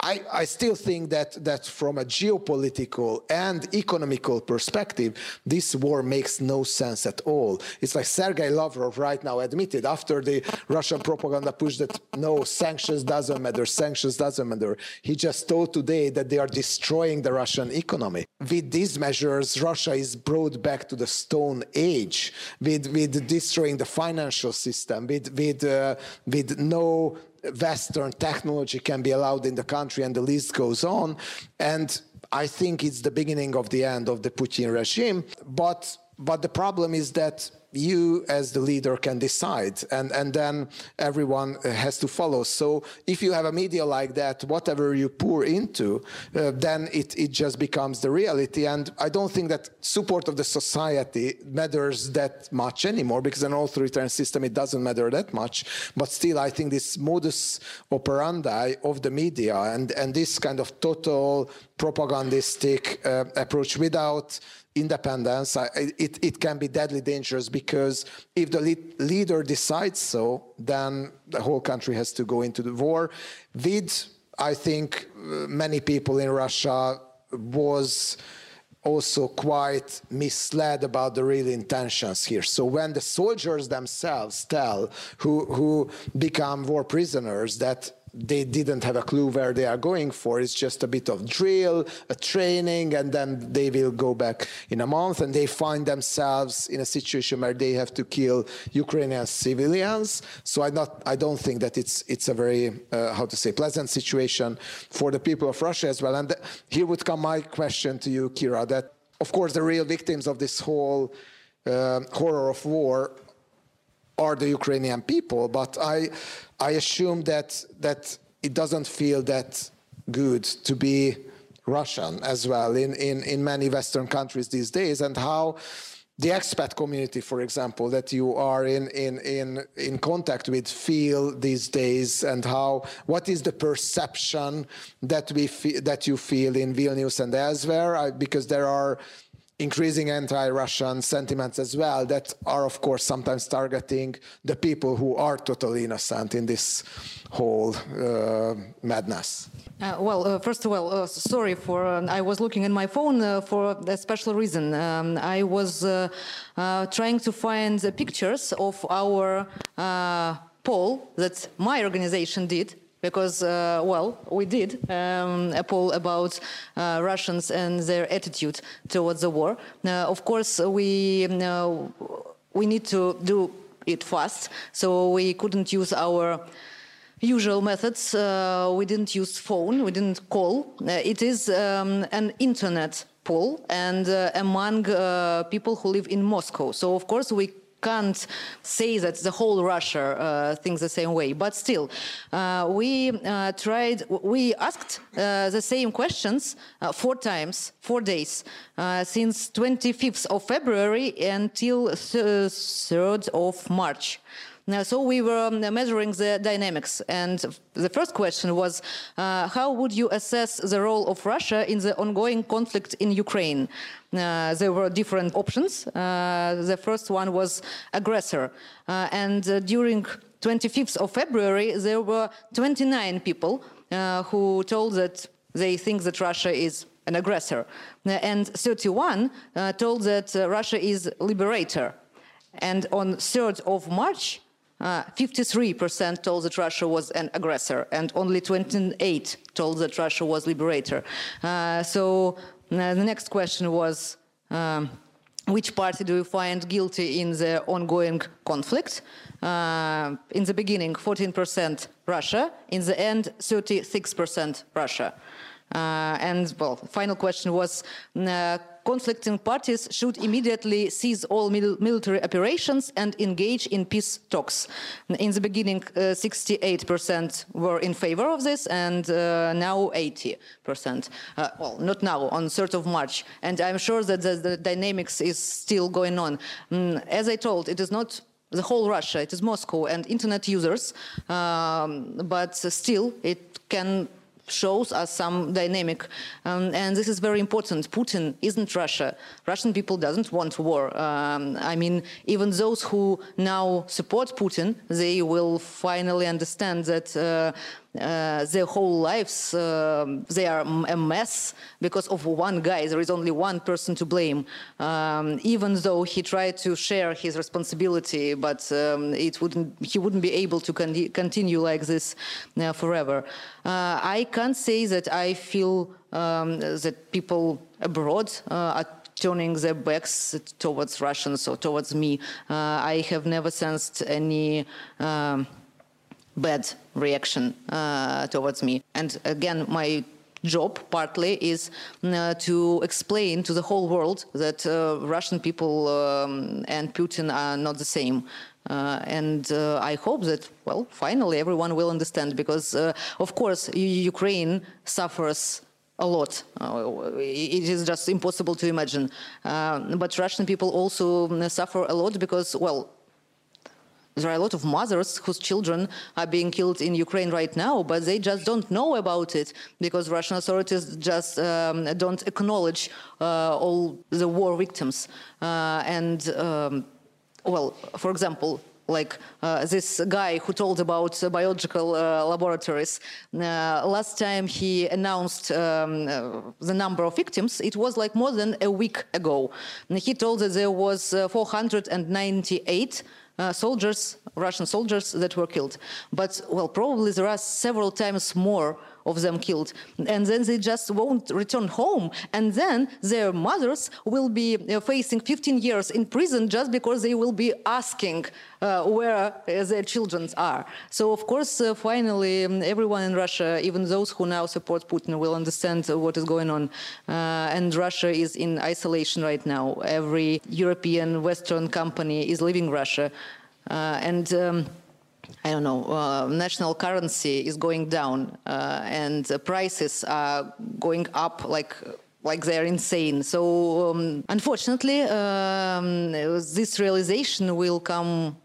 I, I, still think that, that from a geopolitical and economical perspective, this war makes no sense at all. It's like Sergei Lavrov right now admitted after the Russian propaganda push that no, sanctions doesn't matter, sanctions doesn't matter. He just told today that they are destroying the Russian economy. With these measures, Russia is brought back to the Stone Age with, with destroying the financial system, with, with, uh, with no Western technology can be allowed in the country, and the list goes on. And I think it's the beginning of the end of the Putin regime. But but the problem is that you as the leader can decide and, and then everyone has to follow. So if you have a media like that, whatever you pour into, uh, then it, it just becomes the reality. And I don't think that support of the society matters that much anymore because in an authoritarian system, it doesn't matter that much. But still, I think this modus operandi of the media and, and this kind of total propagandistic uh, approach without independence, it, it can be deadly dangerous because if the lead, leader decides so, then the whole country has to go into the war. With, I think, uh, many people in Russia was also quite misled about the real intentions here. So when the soldiers themselves tell who, who become war prisoners that they didn't have a clue where they are going for. It's just a bit of drill, a training, and then they will go back in a month and they find themselves in a situation where they have to kill Ukrainian civilians. So I not I don't think that it's it's a very uh, how to say pleasant situation for the people of Russia as well. And here would come my question to you, Kira. That of course the real victims of this whole uh, horror of war are the Ukrainian people, but I, I assume that, that it doesn't feel that good to be Russian as well in, in, in many Western countries these days, and how the expat community, for example, that you are in, in, in, in contact with feel these days, and how what is the perception that we that you feel in Vilnius and elsewhere? I, because there are increasing anti-Russian sentiments as well that are, of course, sometimes targeting the people who are totally innocent in this whole uh, madness. Uh, well, uh, first of all, uh, sorry for uh, I was looking at my phone uh, for a special reason. Um, I was trying to find the pictures of our poll that my organization did because, uh, well, we did um, a poll about uh, Russians and their attitude towards the war. Uh, of course, we uh, we need to do it fast, so we couldn't use our usual methods. Uh, we didn't use phone, we didn't call. Uh, it is um, an internet poll and among people who live in Moscow. So, of course, we can't say that the whole Russia uh, thinks the same way. But still, uh, we uh, tried, we asked uh, the same questions uh, four times, four days, uh, since 25th of February until 3rd of March. Now, so we were um, measuring the dynamics, and the first question was, uh, how would you assess the role of Russia in the ongoing conflict in Ukraine? Uh, there were different options. Uh, the first one was aggressor, uh, and uh, during 25th of February, there were 29 people uh, who told that they think that Russia is an aggressor, and 31 told that Russia is liberator. And on 3rd of March, 53% uh, told that Russia was an aggressor, and only 28 told that Russia was liberator. Uh, so uh, the next question was. Um, which party do you find guilty in the ongoing conflict? Uh, in the beginning, 14% Russia. In the end, 36% Russia. Uh, and well, final question was uh, conflicting parties should immediately cease all mil military operations and engage in peace talks. In the beginning, 68% uh, were in favor of this, and uh, now 80%. Uh, well, not now, on 3rd of March. And I'm sure that the, the dynamics is still going on. Mm, as I told, it is not the whole Russia, it is Moscow and internet users, um, but still it can shows us some dynamic. Um, and this is very important. Putin isn't Russia. Russian people doesn't want war. Um, I mean, even those who now support Putin, they will finally understand that uh, their whole lives uh, they are a mess because of one guy. There is only one person to blame, um, even though he tried to share his responsibility, but um, it wouldn't. He wouldn't be able to con continue like this uh, forever. Uh, I can't say that I feel um, that people abroad uh, are turning their backs towards Russians or towards me. I have never sensed any. Um, bad reaction uh, towards me. And again, my job partly is uh, to explain to the whole world that uh, Russian people um, and Putin are not the same. Uh, and uh, I hope that, well, finally everyone will understand because, uh, of course, Ukraine suffers a lot. it is just impossible to imagine. but Russian people also suffer a lot because, well, there are a lot of mothers whose children are being killed in Ukraine right now, but they just don't know about it because Russian authorities just um, don't acknowledge uh, all the war victims. Uh, and, um, well, for example, like uh, this guy who told about uh, biological uh, laboratories. Uh, last time he announced um, uh, the number of victims, it was like more than a week ago. And he told that there was 498 uh, soldiers, Russian soldiers that were killed. But, well, probably there are several times more of them killed. And then they just won't return home. And then their mothers will be uh, facing 15 years in prison just because they will be asking uh, where uh, their children are. So, of course, uh, finally, um, everyone in Russia, even those who now support Putin, will understand what is going on. Uh, and Russia is in isolation right now. Every European, Western company is leaving Russia. Uh, and um, I don't know, uh, national currency is going down uh, and prices are going up like like they're insane. So um, unfortunately, um, this realization will come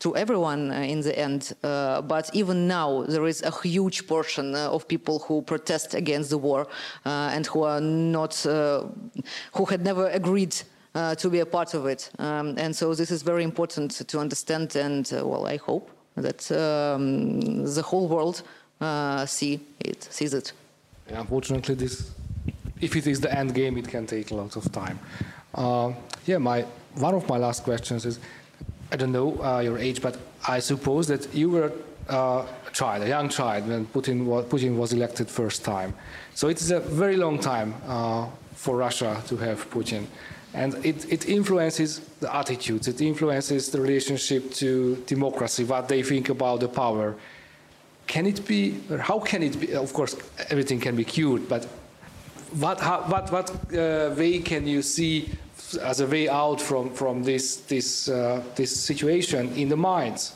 to everyone uh, in the end. Uh, but even now, there is a huge portion uh, of people who protest against the war and who are not, who had never agreed uh, to be a part of it. Um, and so this is very important to understand. And uh, well, I hope that um, the whole world uh, see it, sees it. Yeah, unfortunately, this, if it is the end game, it can take a lot of time. Uh, yeah, my one of my last questions is, I don't know uh, your age, but I suppose that you were uh, a child, a young child, when Putin was, Putin was elected first time. So it is a very long time uh, for Russia to have Putin. And it, it, influences the attitudes, it influences the relationship to democracy, what they think about the power. Can it be, how can it be? Of course, everything can be cured, but what, how, what, what uh, way can you see as a way out from, from this, this, uh, this situation in the minds?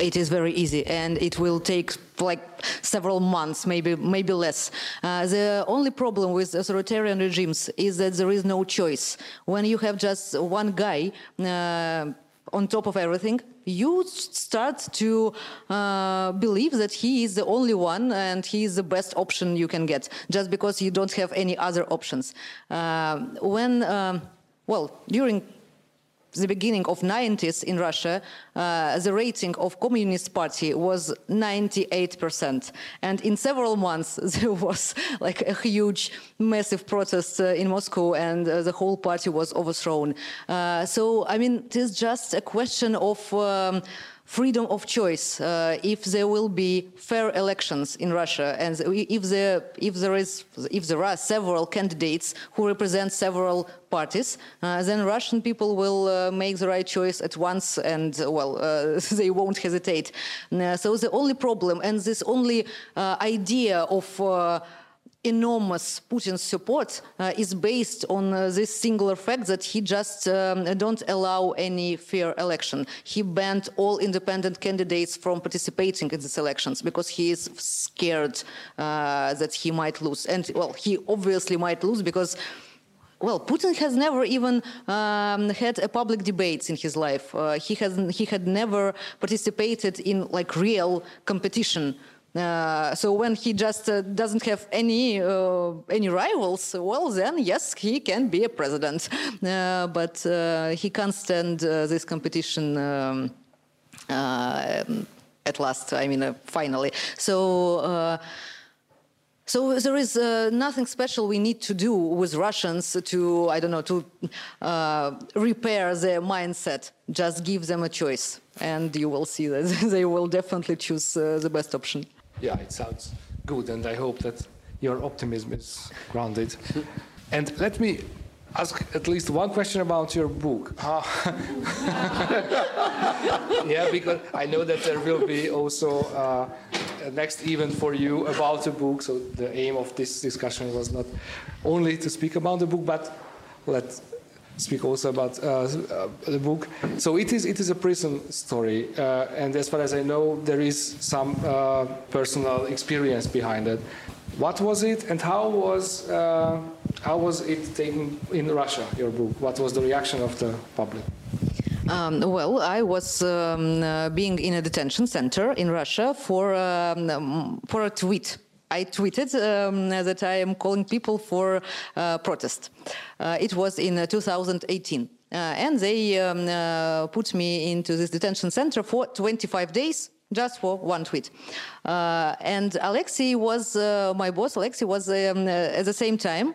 It is very easy, and it will take like several months, maybe maybe less. Uh, the only problem with authoritarian regimes is that there is no choice. When you have just one guy. Uh, on top of everything, you start to uh, believe that he is the only one and he is the best option you can get, just because you don't have any other options. Uh, when, um, well, during the beginning of 90s in Russia, uh, the rating of Communist Party was 98%. And in several months, there was like a huge, massive protest uh, in Moscow and uh, the whole party was overthrown. Uh, so, I mean, it is just a question of um, freedom of choice uh, if there will be fair elections in Russia. And if there if there is if there are several candidates who represent several parties uh, then Russian people will uh, make the right choice at once and well uh, they won't hesitate. Uh, so the only problem and this only uh, idea of enormous Putin support uh, is based on uh, this singular fact that he just um, don't allow any fair election. He banned all independent candidates from participating in these elections because he is scared uh, that he might lose. And well, he obviously might lose because well, Putin has never even um, had a public debate in his life. Uh, he has he had never participated in like real competition uh, so when he just uh, doesn't have any uh, any rivals, well then yes, he can be a president, uh, but uh, he can't stand this competition. Um, at last, I mean, finally. So. So there is uh, nothing special we need to do with Russians to, I don't know, to uh, repair their mindset. Just give them a choice, and you will see that they will definitely choose uh, the best option yeah, it sounds good, and I hope that your optimism is grounded. and let me ask at least one question about your book. Yeah, because I know that there will be also uh, a next event for you about the book. So the aim of this discussion was not only to speak about the book, but let speak also about uh, uh, the book. So it is it is a prison story, uh, and as far as I know, there is some personal experience behind it. What was it, and how was how was it taken in Russia? Your book. What was the reaction of the public? Um, well, I was um, uh, being in a detention center in Russia for um, for a tweet I tweeted um, that I am calling people for uh, protest. Uh, it was in uh, 2018. and they um, put me into this detention center for 25 days just for one tweet. Uh, and Alexei was uh, my boss. Alexei was um, uh, at the same time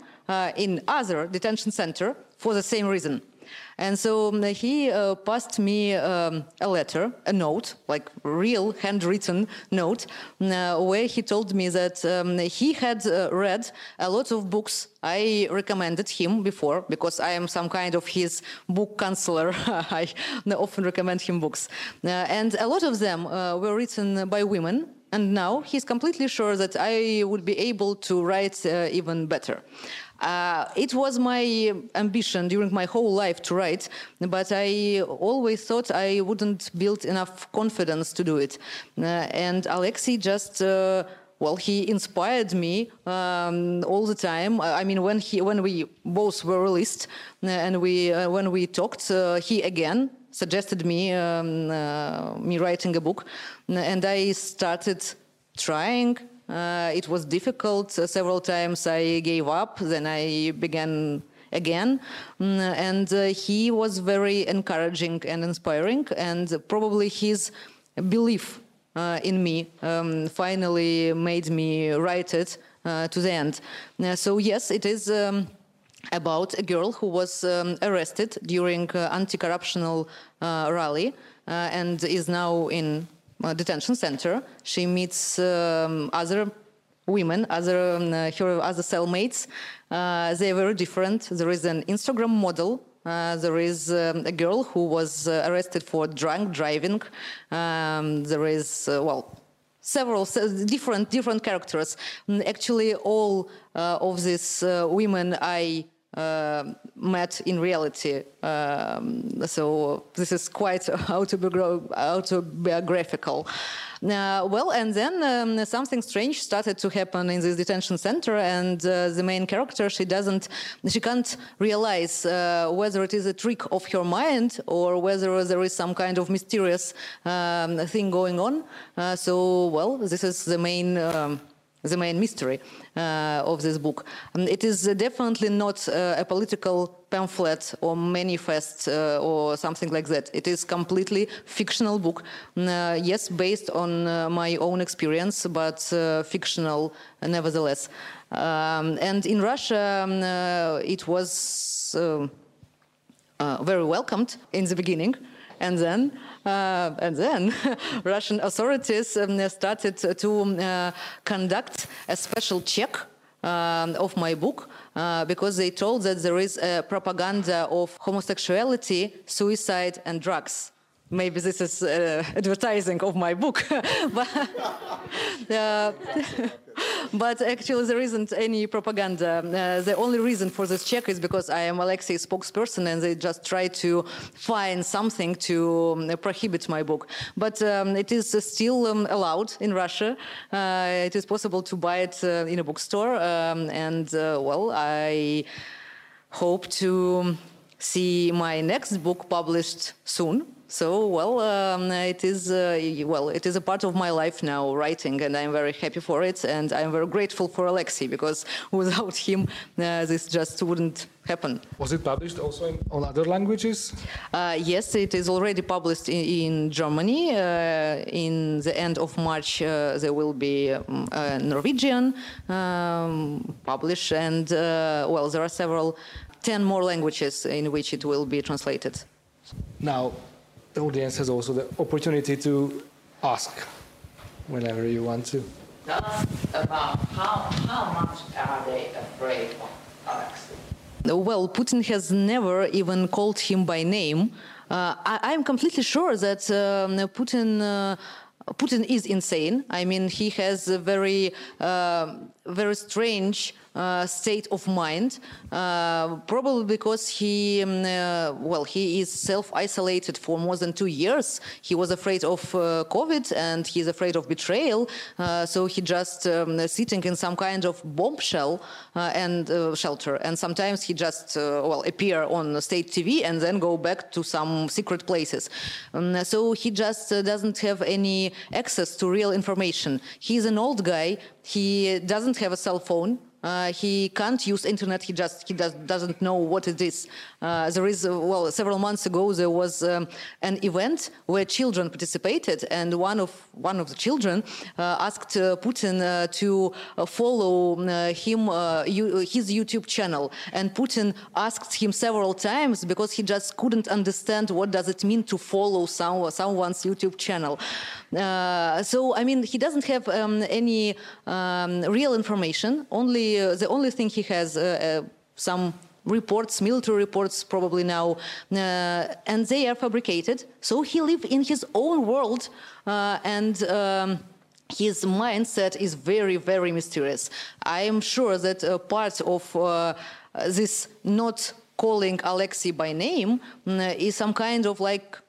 in other detention center for the same reason. And so um, he uh, passed me um, a letter, a note, like real handwritten note, uh, where he told me that um, he had uh, read a lot of books I recommended him before because I am some kind of his book counselor. I often recommend him books. Uh, and a lot of them uh, were written by women. And now he's completely sure that I would be able to write uh, even better. Uh, it was my ambition during my whole life to write, but I always thought I wouldn't build enough confidence to do it. Uh, and Alexei just. Uh, well, he inspired me um, all the time. I mean, when he, when we both were released, uh, and we, uh, when we talked, uh, he again suggested me, um, me writing a book, and I started trying uh, it was difficult. Uh, several times I gave up, then I began again. Mm, and uh, he was very encouraging and inspiring, and probably his belief uh, in me um, finally made me write it uh, to the end. Uh, so, yes, it is. Um, about a girl who was um, arrested during anti-corruptional rally and is now in uh, detention center. She meets um, other women, other um, her other cellmates. Uh, they are very different. There is an Instagram model. Uh, there is um, a girl who was uh, arrested for drunk driving. Um, there is uh, well several different different characters. Actually, all uh, of these women I uh, met in reality. Um, so this is quite autobiographical. Uh, well, and then um, something strange started to happen in this detention center, and uh, the main character she doesn't, she can't realize uh, whether it is a trick of her mind or whether there is some kind of mysterious um, thing going on. Uh, so, well, this is the main. Um, the main mystery uh, of this book. Um, it is definitely not uh, a political pamphlet or manifest uh, or something like that. It is completely fictional book. Uh, yes, based on uh, my own experience, but uh, fictional nevertheless. Um, and in Russia, um, it was very welcomed in the beginning, and then uh, and then Russian authorities um, started to uh, conduct a special check um, of my book uh, because they told that there is propaganda of homosexuality, suicide, and drugs maybe this is uh, advertising of my book. But, uh, but, actually there isn't any propaganda. Uh, the only reason for this check is because i am alexei spokesperson and they just try to find something to um, prohibit my book. But um, it is still um, allowed in russia. Uh, it is possible to buy it uh, in a bookstore um, and uh, well i hope to see my next book published soon so well, um, it is uh, well, it is a part of my life now, writing, and I'm very happy for it, and I'm very grateful for Alexei because without him, uh, this just wouldn't happen. Was it published also in, on other languages? Uh, yes, it is already published in, in Germany. Uh, in the end of March, uh, there will be um, Norwegian um, published, and uh, well, there are several, ten more languages in which it will be translated. Now, the audience has also the opportunity to ask whenever you want to. about how, how much are they afraid of Alexei? Well, Putin has never even called him by name. Uh, I, am completely sure that um, Putin. Uh, Putin is insane. I mean, he has a very, uh, very strange uh, state of mind, uh, probably because he, um, uh, well, he is self-isolated for more than two years. He was afraid of uh, COVID and he's afraid of betrayal, uh, so he just um, sitting in some kind of bombshell and shelter. And sometimes he just, well, appear on state TV and then go back to some secret places. Um, so he just doesn't have any access to real information. He's an old guy. He doesn't have a cell phone. Uh, he can't use internet. He just he does, doesn't know what it is. Uh, there is well, several months ago there was um, an event where children participated, and one of one of the children asked Putin to follow him his YouTube channel, and Putin asked him several times because he just couldn't understand what does it mean to follow some, someone's YouTube channel. Uh, so I mean, he doesn't have um, any um, real information. Only uh, the only thing he has uh, uh some reports, military reports probably now, uh, and they are fabricated. So he lives in his own world, uh, and. Um, his mindset is very, very mysterious. I am sure that part of this not calling Alexei by name is some kind of like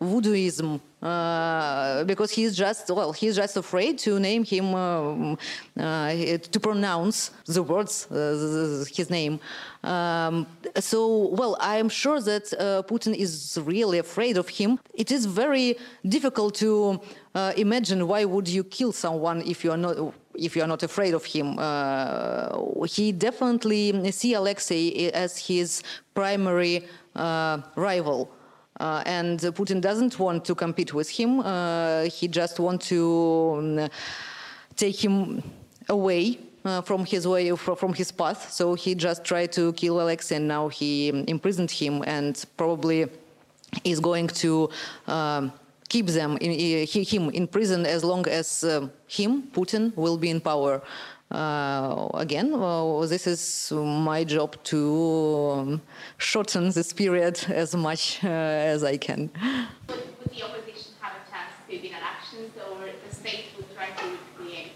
voodooism uh, because he's just well he's just afraid to name him uh, to pronounce the words uh, his name. Um, so well i'm sure that uh, putin is really afraid of him. It is very difficult to imagine why would you kill someone if you are not if you are not afraid of him. He definitely see alexei as his primary rival and Putin doesn't want to compete with him. Uh, he just wants to um, take him away uh, from his way from his path. So he just tried to kill Alexei, and now he imprisoned him, and probably is going to. Um, keep them in, him in prison as long as uh, him Putin will be in power. Uh, again, well, this is my job to um, shorten this period as much uh, as I can. Would, would the opposition have a chance to win elections, or the state would try to create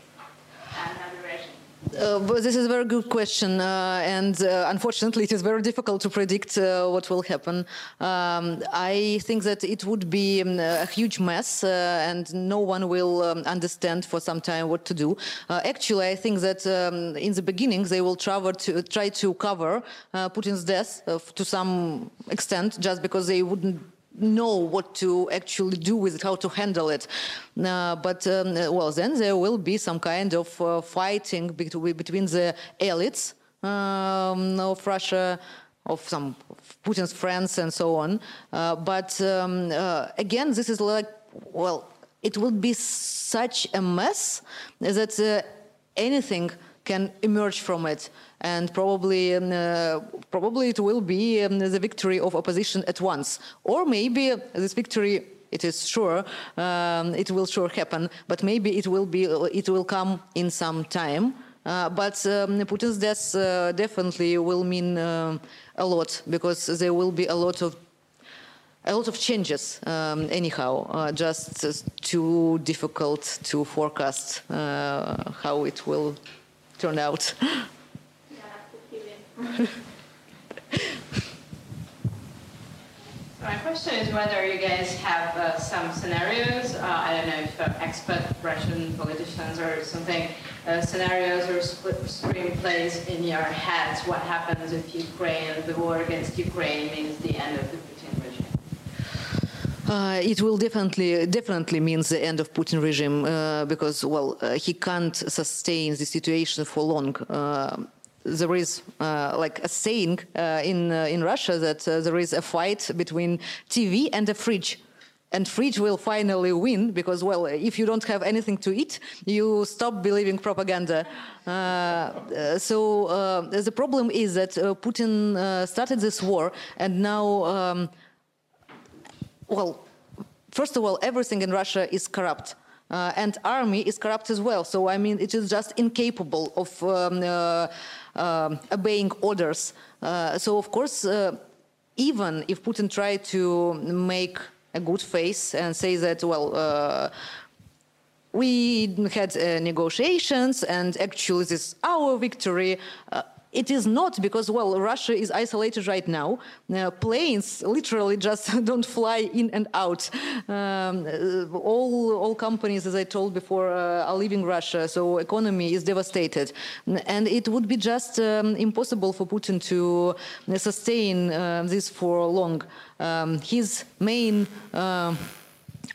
another regime? Uh, this is a very good question, uh, and uh, unfortunately, it is very difficult to predict uh, what will happen. Um, I think that it would be um, a huge mess, uh, and no one will um, understand for some time what to do. Uh, actually, I think that um, in the beginning they will to, try to cover Putin's death to some extent, just because they wouldn't know what to actually do with it, how to handle it. Uh, but um, well, then there will be some kind of uh, fighting between, between the elites um, of Russia, of some of Putin's friends, and so on. Uh, but um, uh, again, this is like well, it will be such a mess that uh, anything can emerge from it and probably um, uh, probably it will be um, the victory of opposition at once. Or maybe this victory it is sure um, it will sure happen but maybe it will be it will come in some time. Uh, but um, Putin's death uh, definitely will mean uh, a lot because there will be a lot of a lot of changes um, anyhow uh, just too difficult to forecast uh, how it will turn out My question is whether you guys have uh, some scenarios, uh, I don't know if uh, expert Russian politicians or something, uh, scenarios or screenplays in your heads. What happens if Ukraine, the war against Ukraine means the end of the Putin regime? Uh, it will definitely definitely means the end of Putin regime uh, because well uh, he can't sustain the situation for long uh, there is uh, like a saying uh, in uh, in Russia that uh, there is a fight between TV and a fridge. And fridge will finally win because, well, if you don't have anything to eat, you stop believing propaganda. Uh, uh, so the problem is that Putin started this war, and now, um, well, first of all, everything in Russia is corrupt. And army is corrupt as well. So I mean, it is just incapable of um, uh, obeying orders. Uh, so of course, uh, even if Putin tried to make a good face and say that, well, uh, we had negotiations and actually this is our victory. It is not because, well, Russia is isolated right now. Uh, planes literally just don't fly in and out. Um, uh, all, all companies, as I told before, uh, are leaving Russia, so economy is devastated. And it would be just um, impossible for Putin to sustain uh, this for long. Um, his main uh,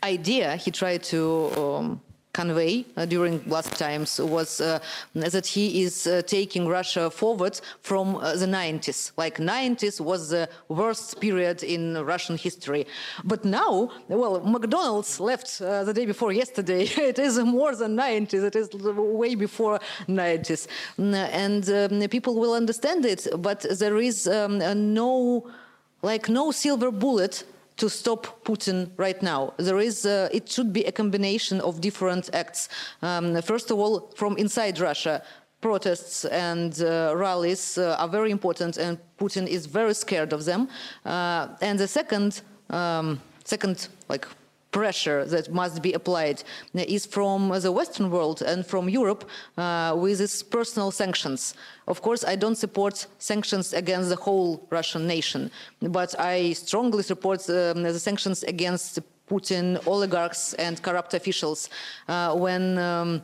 idea he tried to um, convey uh, during last times was uh, that he is uh, taking Russia forward from uh, the 90s. Like 90s was the worst period in Russian history. But now, well, McDonald's left uh, the day before yesterday. it is more than 90s. It is way before 90s. And um, people will understand it, but there is um, no, like no silver bullet to stop Putin right now. There is, uh, it should be a combination of different acts. Um, first of all, from inside Russia, protests and uh, rallies uh, are very important, and Putin is very scared of them. Uh, and the second, um, second like pressure that must be applied is from the Western world and from Europe uh, with its personal sanctions. Of course, I don't support sanctions against the whole Russian nation, but I strongly support um, the sanctions against Putin oligarchs and corrupt officials uh, when um,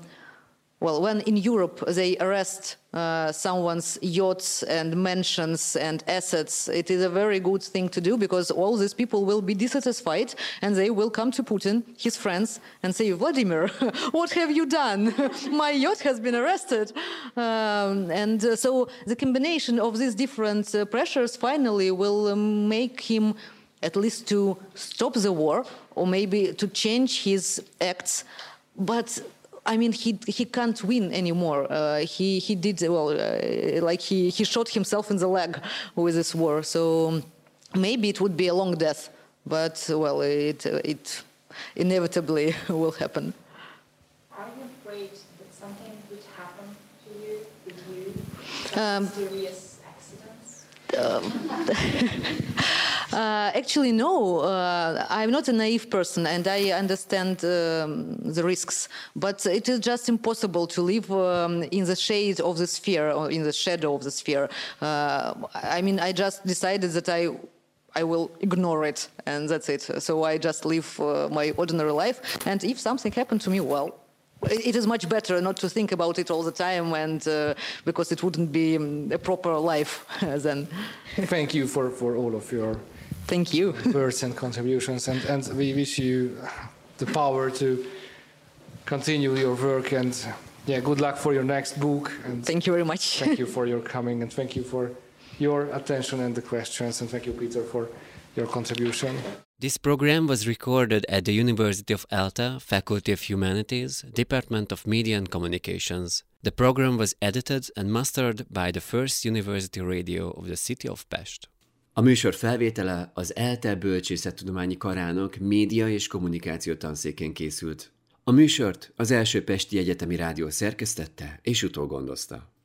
well, when in Europe they arrest uh, someone's yachts and mansions and assets, it is a very good thing to do because all these people will be dissatisfied and they will come to Putin, his friends, and say, Vladimir, what have you done? My yacht has been arrested. Um, and uh, so the combination of these different uh, pressures finally will um, make him at least to stop the war or maybe to change his acts. But I mean, he he can't win anymore. Uh, he he did well, uh, like he he shot himself in the leg with this war. So maybe it would be a long death, but well, it it inevitably will happen. Are you afraid that something would happen to you with you? Um, serious accidents. Um, actually, no. Uh, I'm not a naive person, and I understand um, the risks. But it is just impossible to live um, in the shade of the sphere or in the shadow of the sphere. Uh, I mean, I just decided that I I will ignore it, and that's it. So I just live uh, my ordinary life. And if something happened to me, well, it is much better not to think about it all the time, and uh, because it wouldn't be um, a proper life then. Thank you for, for all of your Thank you. words and contributions, and, and we wish you the power to continue your work and yeah, good luck for your next book. And thank you very much. thank you for your coming and thank you for your attention and the questions and thank you, Peter, for your contribution. This program was recorded at the University of ELTE, Faculty of Humanities, Department of Media and Communications. The program was edited and mastered by the First University Radio of the city of Pest. A műsor felvétele az ELTE Bölcsészettudományi Karának média és kommunikáció tanszékén készült. A műsort az első Pesti Egyetemi Rádió szerkesztette és utógondozta.